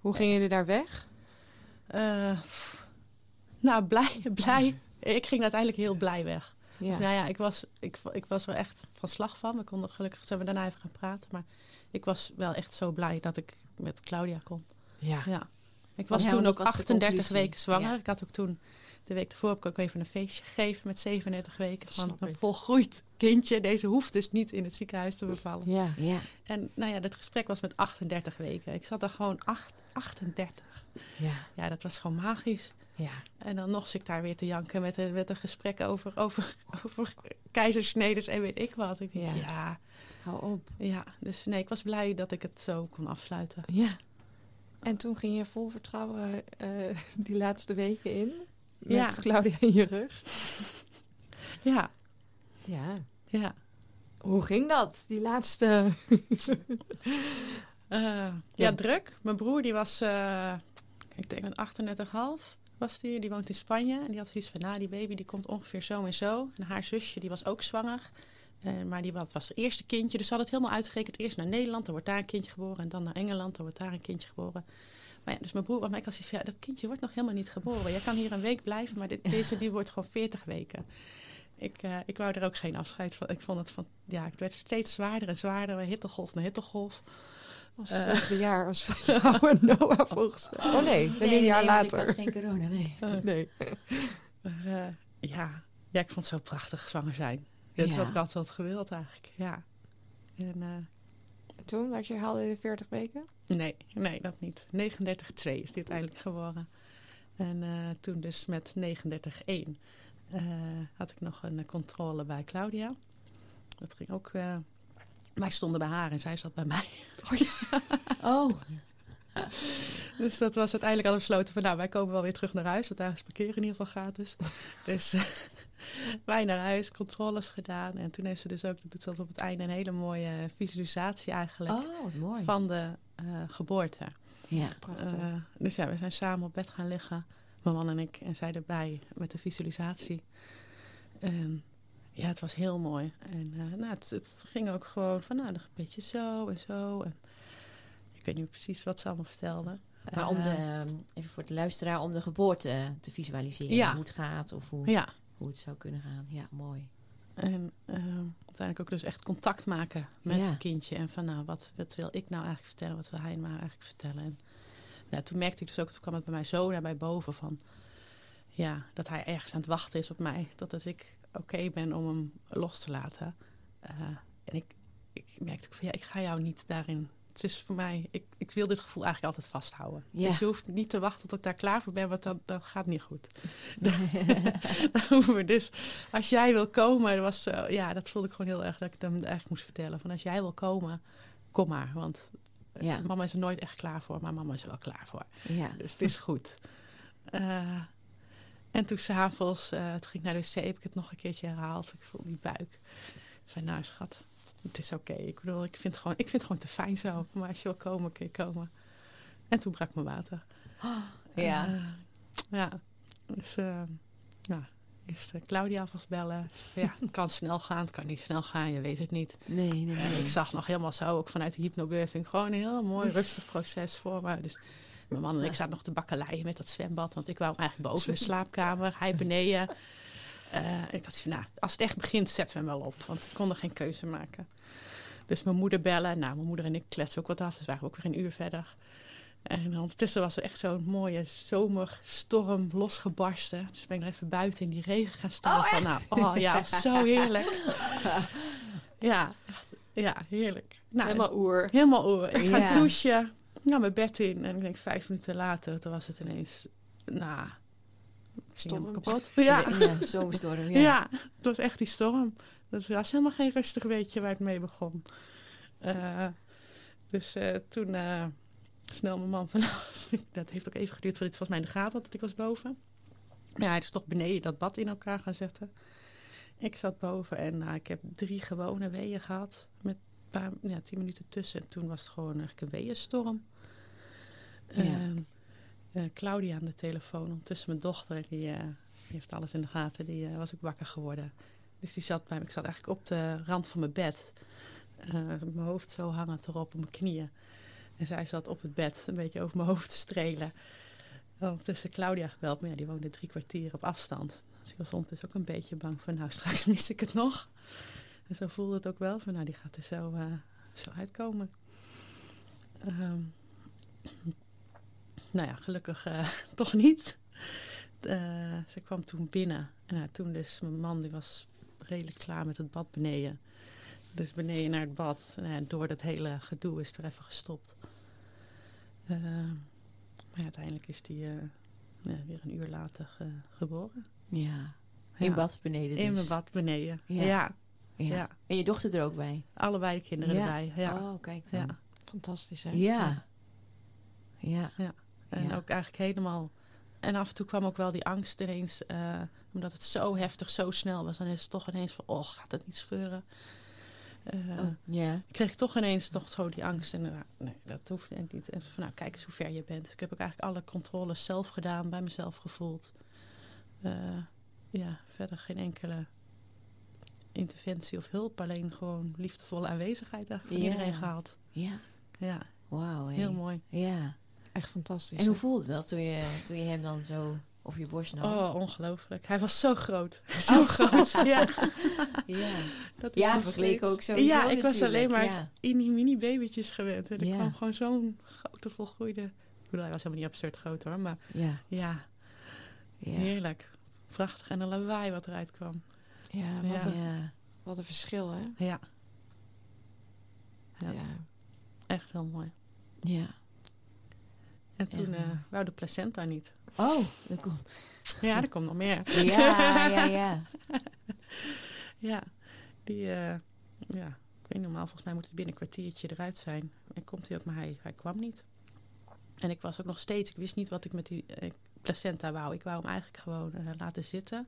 Hoe gingen jullie daar weg? Eh, nou, blij, blij. Ik ging uiteindelijk heel blij weg. Ja. Nou ja, ik was, ik, ik was er echt van slag van. We konden gelukkig zijn we daarna even gaan praten. Maar ik was wel echt zo blij dat ik met Claudia kon. ja. Ja. Ik was Ja, toen ook dat was de 38 conclusie. weken zwanger. Ja. Ik had ook toen, de week ervoor, heb ik ook even een feestje gegeven met 37 weken. Van een volgroeid kindje. Deze hoeft dus niet in het ziekenhuis te bevallen. Ja. Ja. En nou ja, dat gesprek was met 38 weken. Ik zat er gewoon acht, 38. Ja. Ja, dat was gewoon magisch. Ja. En dan nog zit ik daar weer te janken met een, met een gesprek over, over, over keizersnedes en weet ik wat. Ik denk, Ja. ja. ja, Hou op. Dus nee, ik was blij dat ik het zo kon afsluiten. Ja. En toen ging je vol vertrouwen eh, die laatste weken in. Met Ja. Claudia in je rug. Ja, Ja. ja. Hoe ging dat? Die laatste... Eh, ja. Ja. druk. Mijn broer die was, eh, ik denk een 38,5 was die. Die woont in Spanje. En die had zoiets van, nou die baby die komt ongeveer zo en zo. En haar zusje die was ook zwanger. Eh, maar die was, was het eerste kindje. Dus ze hadden het helemaal uitgerekend. Eerst naar Nederland, dan wordt daar een kindje geboren. En dan naar Engeland, dan wordt daar een kindje geboren. Maar ja, dus mijn broer, maar ik had zoiets van, ja, dat kindje wordt nog helemaal niet geboren. Jij kan hier een week blijven, maar dit, deze die wordt gewoon 40 weken. Ik, eh, ik wou er ook geen afscheid van. Ik vond het van, ja, het werd steeds zwaarder en zwaarder. Hittegolf naar hittegolf. was hetzelfde jaar als van jou en Noah volgens mij. Oh nee, Nee, een jaar nee, later. Ik had geen corona, nee. Nee. Maar, eh, ja. ja, ik vond het zo prachtig zwanger zijn. Dat is Ja. wat ik altijd had gewild eigenlijk, ja. En, Toen werd je haalde je 40 weken? nee, nee, dat niet. 39,2 is dit uiteindelijk geworden. En eh, toen dus met 39,1 eh, had ik nog een eh, controle bij Claudia. Dat ging ook... wij stonden bij haar en zij zat bij mij. Oh, Dus dat was uiteindelijk al besloten van... nou, wij komen wel weer terug naar huis. Want daar is parkeren in ieder geval gratis. dus wij naar huis, controles gedaan. En toen heeft ze dus ook, dat doet ze op het einde... een hele mooie visualisatie eigenlijk... oh wat mooi. van de eh, geboorte. Ja. Prachtig. Eh, dus ja, we zijn samen op bed gaan liggen. Mijn man en ik. En zij erbij met de visualisatie. En ja, het was heel mooi. En eh, nou, het, het ging ook gewoon van, nou, een beetje zo en zo. En ik weet niet precies wat ze allemaal vertelden. Maar om Eh, de, even voor de luisteraar, om de geboorte te visualiseren. Ja. Hoe het gaat of hoe, Ja, hoe het zou kunnen gaan. Ja, mooi. en eh, uiteindelijk ook dus echt contact maken met Ja. het kindje. En van, nou, wat, wat wil ik nou eigenlijk vertellen? Wat wil hij nou eigenlijk vertellen? En ja, toen merkte ik dus ook, toen kwam het bij mij zo naar bij boven van... Ja, dat hij ergens aan het wachten is op mij. Totdat ik oké ben om hem los te laten. Eh, en ik, ik merkte ook van, ja, ik ga jou niet daarin... Het is voor mij, ik, ik wil dit gevoel eigenlijk altijd vasthouden. Ja. Dus je hoeft niet te wachten tot ik daar klaar voor ben, want dat, dat gaat niet goed. Dus, als jij wil komen, dat was, zo- ja, dat voelde ik gewoon heel erg dat ik het hem eigenlijk moest vertellen. Van als jij wil komen, kom maar. Want eh, Ja. mama is er nooit echt klaar voor, maar mama is er wel klaar voor. Ja. Dus het is goed. Eh, en toen s'avonds, uh, toen ging ik naar de wc, heb ik het nog een keertje herhaald. Ik voel die buik. Ik zei, nou schat, het is oké. Ik bedoel, ik vind, het gewoon, ik vind het gewoon te fijn zo. Maar als je wil komen, kun je komen. En toen brak mijn water. Ja. Eh, ja. Dus, eh ja. Eerst eh, Claudia bellen. Ja, het kan snel gaan, het kan niet snel gaan, je weet het niet. Nee, nee, nee. ik zag nog helemaal zo, ook vanuit de hypnobirthing, gewoon een heel mooi rustig proces voor me. Dus mijn man en ik zaten nog te bakkeleien met dat zwembad, want ik wou hem eigenlijk boven in de slaapkamer, hij beneden. En ik had zoiets van, nou, als het echt begint, zetten we hem wel op, want ik kon er geen keuze maken. Dus mijn moeder bellen, nou, mijn moeder en ik kletsen ook wat af, dus waren we ook weer een uur verder. En ondertussen was er echt zo'n mooie zomerstorm losgebarsten. Dus ben ik nog even buiten in die regen gaan staan. Oh, van, nou, oh ja, zo heerlijk. Ja, ja, heerlijk. Nou, Helemaal oer. helemaal oor. Ik ga douchen, nou, mijn bed in. En ik denk vijf minuten later, toen was het ineens, nou, Storm. kapot. Ja. ja zomerstorm. Ja. Ja. het was echt die storm. Dat was helemaal geen rustig weetje waar het mee begon. Eh, dus eh, toen eh, snel mijn man van... dat heeft ook even geduurd voordat het volgens mij in de gaten had dat ik was boven. Maar ja, hij is toch beneden dat bad in elkaar gaan zetten. Ik zat boven en nou, ik heb drie gewone weeën gehad. Met een paar, ja, tien minuten tussen. En toen was het gewoon eigenlijk een weeënstorm. Ja. Eh, Claudia aan de telefoon. Ondertussen mijn dochter, die, eh, die heeft alles in de gaten. Die eh, was ook wakker geworden. Dus die zat bij me. Ik zat eigenlijk op de rand van mijn bed. Mijn hoofd zo hangend erop op mijn knieën. En zij zat op het bed een beetje over mijn hoofd te strelen. Ondertussen Claudia gebeld. Maar ja, die woonde drie kwartier op afstand. Dus ik was ondertussen ook een beetje bang van... nou, straks mis ik het nog. En zo voelde het ook wel van... nou, die gaat er zo, zo uitkomen. Ehm, nou ja, gelukkig eh, toch niet. Eh, ze kwam toen binnen. En nou, toen dus mijn man die was redelijk klaar met het bad beneden. Dus beneden naar het bad. En door dat hele gedoe is er even gestopt. Eh, maar ja, uiteindelijk is die eh, weer een uur later ge- geboren. Ja. In Ja. bad beneden dus. In mijn bad beneden. Ja. Ja. Ja, Ja. En je dochter er ook bij? allebei de kinderen Ja. erbij. Ja. Oh, kijk dan. ja. Fantastisch, hè? Ja. Ja. En Ja. ook eigenlijk helemaal. En af en toe kwam ook wel die angst ineens, eh, omdat het zo heftig, zo snel was. Dan is het toch ineens van, oh, gaat het niet scheuren? Eh, Oh, ja. kreeg ik toch ineens toch zo die angst. En nou, nee, dat hoeft niet. En van, nou, kijk eens hoe ver je bent. Dus ik heb ook eigenlijk alle controles zelf gedaan, bij mezelf gevoeld. Eh, ja, verder geen enkele interventie of hulp. Alleen gewoon liefdevolle aanwezigheid eigenlijk van iedereen gehad. Ja. Ja, Wauw. heel mooi. Ja. Echt fantastisch. En hoe voelde dat toen je, toen je hem dan zo op je borst nam? Oh, ongelooflijk. Hij was zo groot. Zo groot. Ja, Ja. dat is Ja, vergeleken ook sowieso Ja, ik was alleen maar ja. in die mini babytjes gewend. En er Ja. kwam gewoon zo'n grote volgroeide... Ik bedoel, hij was helemaal niet absurd groot hoor. Maar Ja. ja, Ja. heerlijk. Prachtig. En een lawaai wat eruit kwam. Ja, wat, Ja. Een, Ja. wat een verschil, hè? Ja, Ja. Ja. echt heel mooi. Ja. En toen eh wou de placenta niet. Oh, dat komt. Ja, er komt nog meer. Ja, ja, ja. Ja, die... eh, ja, ik weet niet, normaal volgens mij moet het binnen een kwartiertje eruit zijn. En komt hij ook, maar hij, hij kwam niet. En ik was ook nog steeds... Ik wist niet wat ik met die eh, placenta wou. Ik wou hem eigenlijk gewoon laten zitten.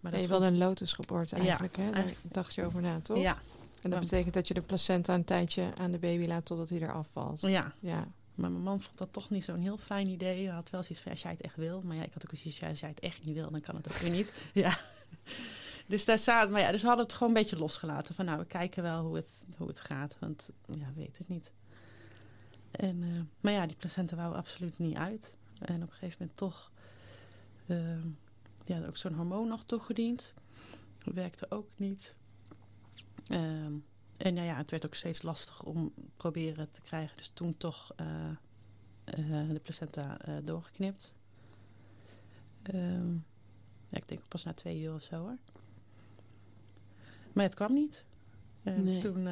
Maar dat je vond- wilde een lotusgeboorte Ja, eigenlijk, hè? Daar eigenlijk- dacht je over na, toch? Ja, En dat betekent dat je de placenta een tijdje aan de baby laat totdat hij eraf valt. ja, Ja. Maar mijn man vond dat toch niet zo'n heel fijn idee. Hij had wel zoiets van, als jij het echt wil. Maar ja, ik had ook zoiets van, als jij het echt niet wil, dan kan het ook weer niet. Ja. Dus daar zaten, maar ja, dus we hadden het gewoon een beetje losgelaten. Van nou, we kijken wel hoe het, hoe het gaat. Want ja, we weten het niet. En, eh, maar ja, die placenta wou absoluut niet uit. En op een gegeven moment toch, ja, ook zo'n hormoon nog toegediend. Werkte ook niet. Ehm, en nou ja, het werd ook steeds lastiger om proberen te krijgen. Dus toen toch eh, eh, de placenta eh, doorgeknipt. Ehm, ja, ik denk pas na twee uur of zo hoor. Maar het kwam niet. En Nee. toen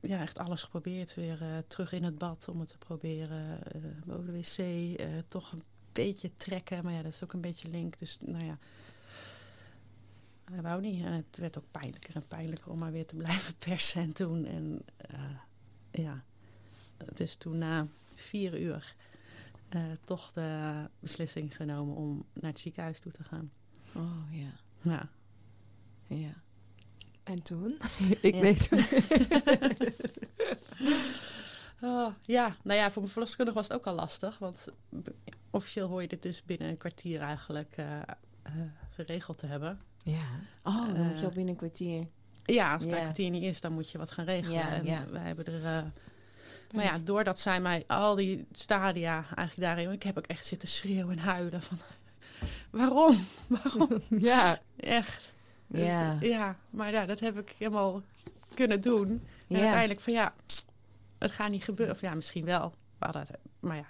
ja, echt alles geprobeerd. Weer terug in het bad om het te proberen. eh boven de wc. toch een beetje trekken. Maar ja, dat is ook een beetje link. Dus nou ja. Hij wou niet. En het werd ook pijnlijker en pijnlijker om maar weer te blijven persen en doen. En eh, ja, dus toen na vier uur eh, toch de beslissing genomen om naar het ziekenhuis toe te gaan. Oh, ja. Ja, Ja. En toen? ik Ja. weet Oh, ja, nou ja, voor mijn verloskundige was het ook al lastig. Want officieel hoor je dit dus binnen een kwartier eigenlijk eh, eh, geregeld te hebben. Ja. Oh, dan moet je Eh, al binnen een kwartier. Ja, als het Ja. een kwartier niet is, dan moet je wat gaan regelen. Ja, en ja. wij hebben er... eh, maar ja, doordat zij mij al die stadia eigenlijk daarin... Ik heb ook echt zitten schreeuwen en huilen van... Waarom? Waarom? Ja. Echt. Dus, Ja. ja, maar ja, dat heb ik helemaal kunnen doen. En Ja. uiteindelijk van ja, het gaat niet gebeuren. Of ja, misschien wel. maar ja,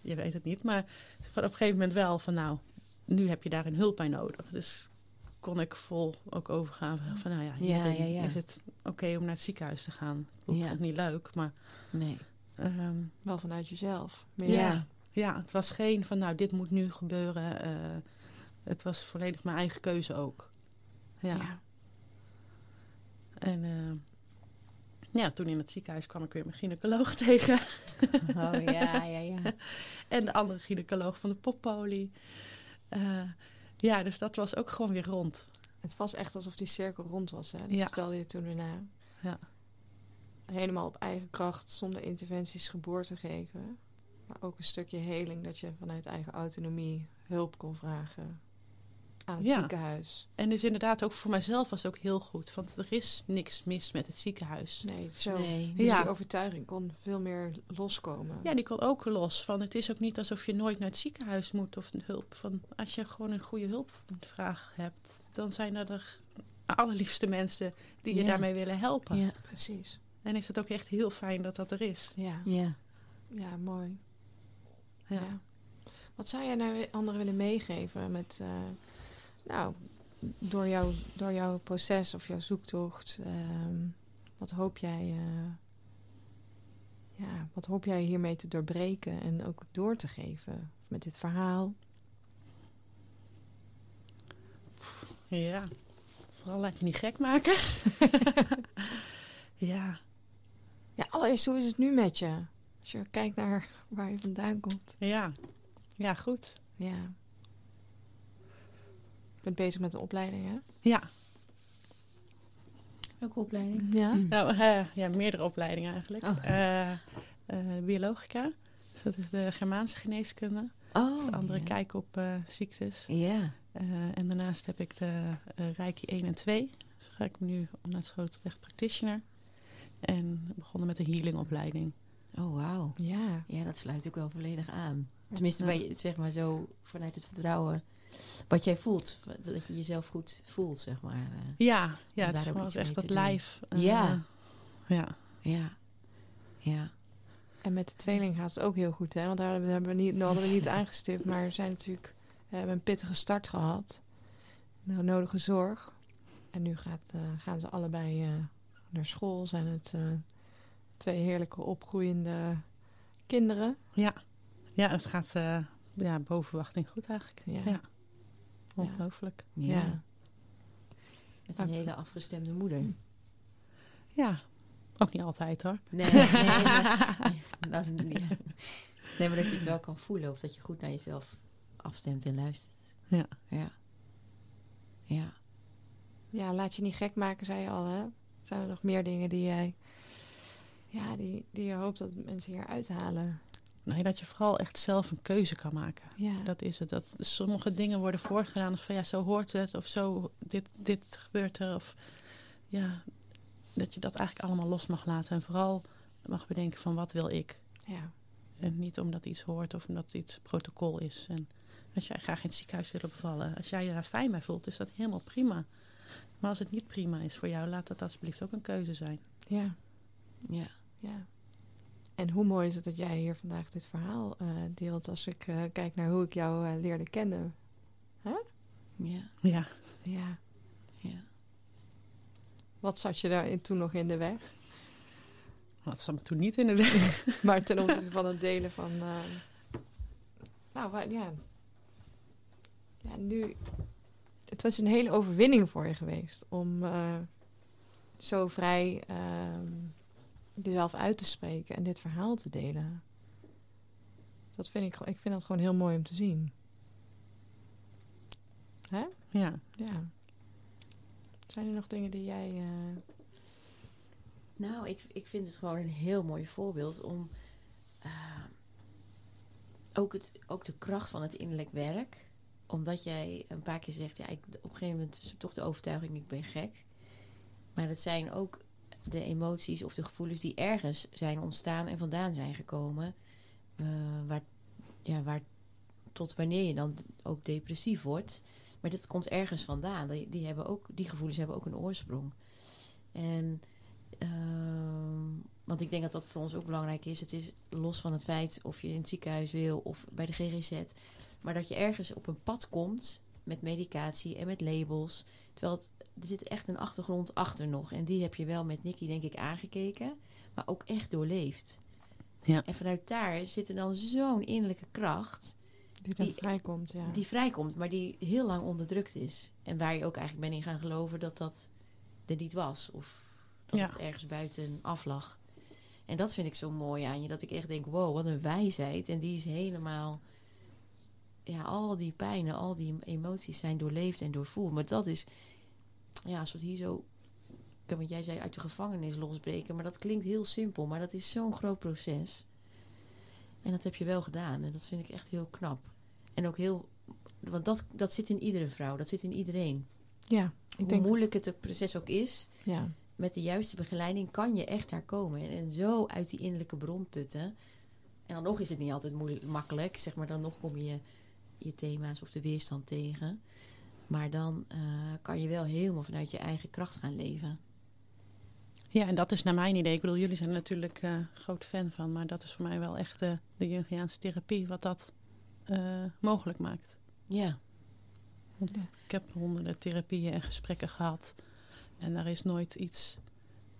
je weet het niet. Maar van op een gegeven moment wel van nou, nu heb je daarin hulp bij nodig. Dus kon ik vol ook overgaan van nou ja, Ja, ja, ja. is het oké om naar het ziekenhuis te gaan. Ik Ja. vond het niet leuk, maar Nee. ehm, Wel vanuit jezelf. Ja. ja, het was geen van nou, dit moet nu gebeuren. eh, het was volledig mijn eigen keuze ook. Ja. Ja. En eh, ja, toen in het ziekenhuis kwam ik weer mijn gynaecoloog tegen. Oh ja, ja, ja. En de andere gynaecoloog van de poppolie. Eh, ja, dus dat was ook gewoon weer rond. Het was echt alsof die cirkel rond was. Hè? Dat Ja. vertelde je toen erna. Ja. Helemaal op eigen kracht, zonder interventies geboorte geven. Maar ook een stukje heling dat je vanuit eigen autonomie hulp kon vragen aan het Ja. ziekenhuis. En dus inderdaad, ook voor mijzelf was het ook heel goed. Want er is niks mis met het ziekenhuis. Nee, zo. Nee. Dus Ja. die overtuiging kon veel meer loskomen. Ja, die kon ook los van. Het is ook niet alsof je nooit naar het ziekenhuis moet of hulp. Van, als je gewoon een goede hulpvraag hebt, dan zijn er de allerliefste mensen die je Ja. daarmee willen helpen. Ja. Precies. En is het ook echt heel fijn dat dat er is. Ja, Ja. ja mooi. Ja. Ja. Wat zou jij nou anderen willen meegeven met, eh, nou, door, jou, door jouw proces of jouw zoektocht? ehm, wat hoop jij, eh, ja, wat hoop jij hiermee te doorbreken en ook door te geven met dit verhaal? Ja, vooral laat je niet gek maken. ja, Ja, allereerst, hoe is het nu met je? Als je kijkt naar waar je vandaan komt. ja, ja, goed. Ja. Bent bezig met de opleiding, hè? Ja, Welke opleiding? Ja. nou, eh, ja meerdere opleidingen eigenlijk. Oh. Eh, eh, biologica, dus dat is de Germaanse geneeskunde. Oh. Dus de andere ja. kijk op eh, ziektes. Ja. Eh, en daarnaast heb ik de Reiki 1 en 2. Dus ga ik nu om naar het school tot echt practitioner. En begonnen met een healingopleiding. Oh, wauw. Ja. Ja, dat sluit ook wel volledig aan. Tenminste, Ja. bij, zeg maar zo vanuit het vertrouwen. Wat jij voelt. Dat je jezelf goed voelt, zeg maar. eh. Ja, ja het daar is echt dat lijf. eh, Ja. Ja. Ja. Ja. En met de tweeling gaat het ook heel goed, hè? Want daar hebben we, niet, hadden we niet aangestipt. Maar we zijn natuurlijk, we hebben een pittige start gehad. Nou, nodige zorg. En nu gaat, eh, gaan ze allebei eh, naar school. Zijn het eh, twee heerlijke opgroeiende kinderen. Ja, ja het gaat eh, ja, boven verwachting goed eigenlijk. Ja. Ja. Ongelooflijk. Ja. Ja. Met een hele afgestemde moeder. Ja. ook niet altijd hoor. Nee, nee, maar, nou, nee. nee, maar dat je het wel kan voelen. Of dat je goed naar jezelf afstemt en luistert. Ja. Ja. Ja. Ja, laat je niet gek maken, zei je al, hè? Zijn er nog meer dingen die jij... Ja, die, die je hoopt dat mensen hier uithalen? Nee, dat je vooral echt zelf een keuze kan maken. Ja. Dat is het. Dat sommige dingen worden voortgedaan als van ja, zo hoort het. Of zo, dit, dit gebeurt er. Of ja, dat je dat eigenlijk allemaal los mag laten. En vooral mag bedenken van wat wil ik. ja. En niet omdat iets hoort of omdat iets protocol is. En als jij graag in het ziekenhuis wil bevallen, als jij je daar fijn bij voelt, is dat helemaal prima. Maar als het niet prima is voor jou, laat dat alsjeblieft ook een keuze zijn. Ja. Ja. Ja. En hoe mooi is het dat jij hier vandaag dit verhaal eh, deelt als ik eh, kijk naar hoe ik jou eh, leerde kennen. Ja. Ja, Ja. Ja. Wat zat je daar in- toen nog in de weg? dat zat me toen niet in de weg. Maar ten opzichte van het delen van... eh, nou, wa- ja. Ja, nu... Het was een hele overwinning voor je geweest om eh, zo vrij ehm, jezelf uit te spreken en dit verhaal te delen. Dat vind ik, gewoon- ik vind dat gewoon heel mooi om te zien. Hè? Ja. Ja. Zijn er nog dingen die jij... eh, Nou, ik, ik vind het gewoon een heel mooi voorbeeld om eh, ook, het, ook de kracht van het innerlijk werk. Omdat jij een paar keer zegt, ja, ik, op een gegeven moment is er toch de overtuiging, ik ben gek. Maar het zijn ook de emoties of de gevoelens die ergens zijn ontstaan en vandaan zijn gekomen. eh, waar, ja, waar, tot wanneer je dan ook depressief wordt. Maar dit komt ergens vandaan. Die, die, hebben ook, die gevoelens hebben ook een oorsprong. En Ehm, want ik denk dat dat voor ons ook belangrijk is. Het is los van het feit of je in het ziekenhuis wil of bij de GGZ. Maar dat je ergens op een pad komt met medicatie en met labels. Terwijl het, er zit echt een achtergrond achter nog. En die heb je wel met Nicky denk ik aangekeken. Maar ook echt doorleefd. Ja. En vanuit daar zit er dan zo'n innerlijke kracht Die dan Die- vrijkomt, ja. die vrijkomt, maar die heel lang onderdrukt is. En waar je ook eigenlijk ben in gaan geloven dat dat er niet was. Of dat Ja. het ergens buiten af lag. En dat vind ik zo mooi aan je. Dat ik echt denk, wow, wat een wijsheid. En die is helemaal... Ja, al die pijnen, al die emoties zijn doorleefd en doorvoeld. Maar dat is... Ja, als we het hier zo... Want jij zei uit de gevangenis losbreken. Maar dat klinkt heel simpel. Maar dat is zo'n groot proces. En dat heb je wel gedaan. En dat vind ik echt heel knap. En ook heel... Want dat, dat zit in iedere vrouw. Dat zit in iedereen. Ja, ik Hoe denk... moeilijk het proces ook is Ja, met de juiste begeleiding kan je echt daar komen. En, en zo uit die innerlijke bron putten. En dan nog is het niet altijd moeilijk, makkelijk. Zeg maar, dan nog kom je je thema's of de weerstand tegen. Maar dan eh, kan je wel helemaal vanuit je eigen kracht gaan leven. Ja, en dat is naar mijn idee. Ik bedoel, jullie zijn er natuurlijk eh groot fan van. Maar dat is voor mij wel echt eh, de Jungiaanse therapie wat dat eh, mogelijk maakt. Ja, Want Ja. ik heb honderden therapieën en gesprekken gehad. En daar is nooit iets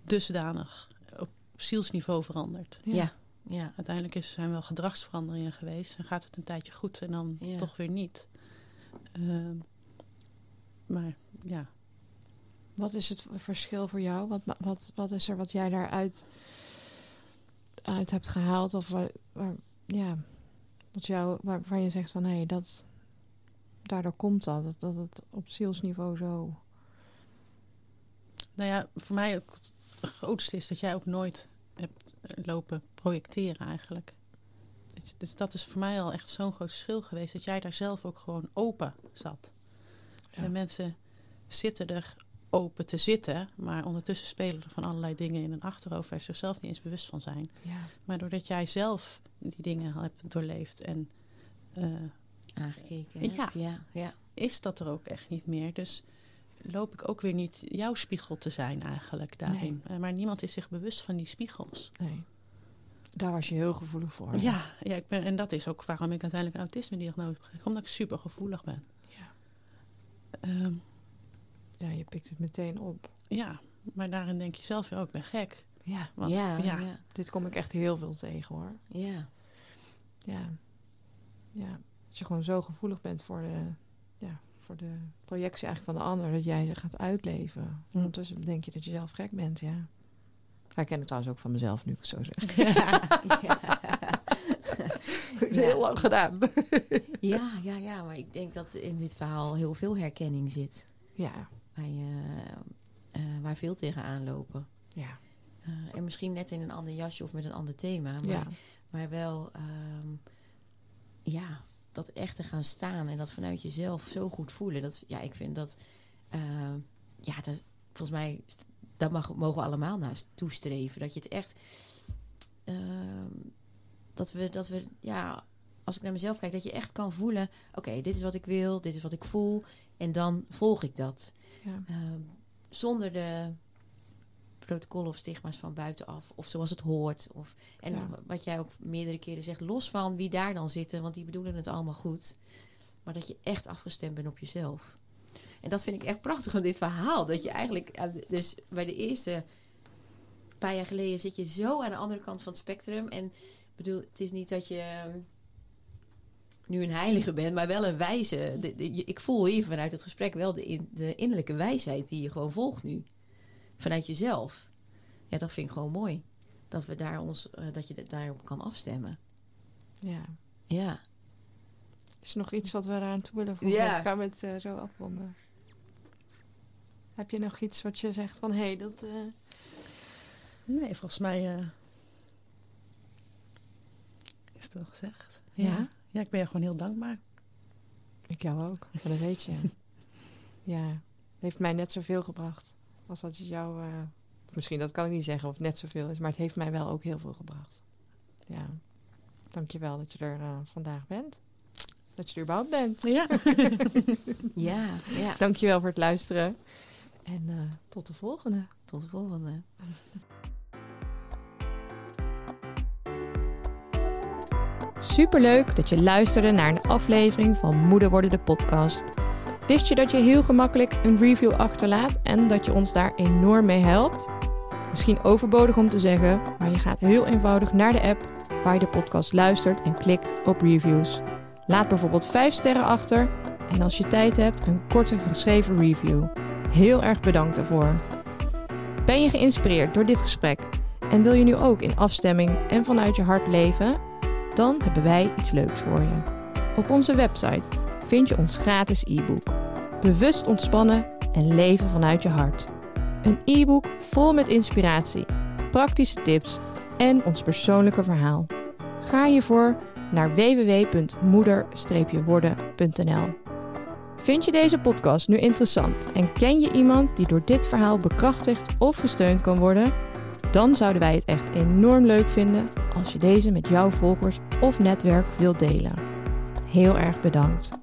dusdanig op zielsniveau veranderd. ja. ja, ja. Uiteindelijk is, zijn wel gedragsveranderingen geweest. En gaat het een tijdje goed en dan Ja. toch weer niet. Ehm, maar ja, Wat is het verschil voor jou? Wat, wat, wat is er wat jij daaruit uit hebt gehaald? Of waar, waar- ja, wat jou, waar, waar je zegt van hé, dat daardoor komt dat, dat, dat het op zielsniveau zo. Nou ja, voor mij ook het grootste is dat jij ook nooit hebt eh, lopen projecteren eigenlijk. Dus- Dus dat is voor mij al echt zo'n groot verschil geweest. Dat jij daar zelf ook gewoon open zat. Ja. En mensen zitten er open te zitten. Maar ondertussen spelen er van allerlei dingen in hun achterhoofd... waar ze zichzelf niet eens bewust van zijn. Ja, Maar doordat jij zelf die dingen al hebt doorleefd... en eh, Aangekeken. ja, ja. is dat er ook echt niet meer. Dus loop ik ook weer niet jouw spiegel te zijn eigenlijk daarin. Eh, Maar niemand is zich bewust van die spiegels. nee. Daar was je heel gevoelig voor. Ja, ja ik ben, en dat is ook waarom ik uiteindelijk een autisme-diagnose heb gekregen. Omdat ik super gevoelig ben. Ja. Ehm, ja, je pikt het meteen op. ja, maar daarin denk je zelf, ja, oh, ik ben gek. Ja, Want, ja, ja, ja, dit kom ik echt heel veel tegen hoor. ja. Ja. Ja. Als je gewoon zo gevoelig bent voor de, ja, voor de projectie eigenlijk van de ander, dat jij ze gaat uitleven. Hm. Ondertussen denk je dat je zelf gek bent, ja. Ik trouwens ook van mezelf, nu ik het zo zeg. Heel lang gedaan. Ja, ja, ja, maar ik denk dat in dit verhaal heel veel herkenning zit. Ja, Waar, je, eh, waar veel tegenaan lopen. ja, Eh, en misschien net in een ander jasje of met een ander thema. Maar, ja. maar wel, ehm, ja, dat echt te gaan staan en dat vanuit jezelf zo goed voelen. Dat, ja, ik vind dat, ehm, ja, dat, volgens mij, daar mag, mogen we allemaal naar toestreven. Dat je het echt, ehm, dat we, dat we, ja, als ik naar mezelf kijk, dat je echt kan voelen: oké, dit is wat ik wil, dit is wat ik voel. En dan volg ik dat. ja. Ehm, zonder de protocollen of stigma's van buitenaf. Of zoals het hoort. Of, en Ja. wat jij ook meerdere keren zegt, los van wie daar dan zitten. Want die bedoelen het allemaal goed. Maar dat je echt afgestemd bent op jezelf. En dat vind ik echt prachtig van dit verhaal. Dat je eigenlijk, de- dus bij de eerste paar jaar geleden zit je zo aan de andere kant van het spectrum. En bedoel, het is niet dat je ehm, nu een heilige bent, maar wel een wijze. De- ik voel hier vanuit het gesprek wel de, in- de innerlijke wijsheid die je gewoon volgt nu. Vanuit jezelf. Ja, dat vind ik gewoon mooi. Dat we daar ons, eh, dat je daarop kan afstemmen. ja. Ja. Is er nog iets wat we eraan toe willen voegen? Ja. Ik ga met eh, zo afronden. Heb je nog iets wat je zegt van hé, hey, dat. eh, Nee, volgens mij eh, is het wel gezegd. Ja? Ja, ik ben je gewoon heel dankbaar. Ik jou ook, dat weet je. ja, heeft mij net zoveel gebracht als dat jouw, uh, misschien dat kan ik niet zeggen of net zoveel is, maar het heeft mij wel ook heel veel gebracht. Ja, dankjewel dat je er eh, vandaag bent. Dat je er überhaupt bent. Ja. ja, ja. Dankjewel voor het luisteren. En eh, tot de volgende. Tot de volgende. Superleuk dat je luisterde naar een aflevering van Moeder Worden de podcast. Wist je dat je heel gemakkelijk een review achterlaat en dat je ons daar enorm mee helpt? Misschien overbodig om te zeggen, maar je gaat heel eenvoudig naar de app waar je de podcast luistert en klikt op reviews. Laat bijvoorbeeld 5 sterren achter en als je tijd hebt, een korte geschreven review. Heel erg bedankt daarvoor. Ben je geïnspireerd door dit gesprek en wil je nu ook in afstemming en vanuit je hart leven? Dan hebben wij iets leuks voor je. Op onze website vind je ons gratis e-book. Bewust ontspannen en leven vanuit je hart. Een e-book vol met inspiratie, praktische tips en ons persoonlijke verhaal. Ga hiervoor naar www.moeder-worden.nl. Vind je deze podcast nu interessant en ken je iemand die door dit verhaal bekrachtigd of gesteund kan worden? Dan zouden wij het echt enorm leuk vinden als je deze met jouw volgers of netwerk wilt delen. Heel erg bedankt.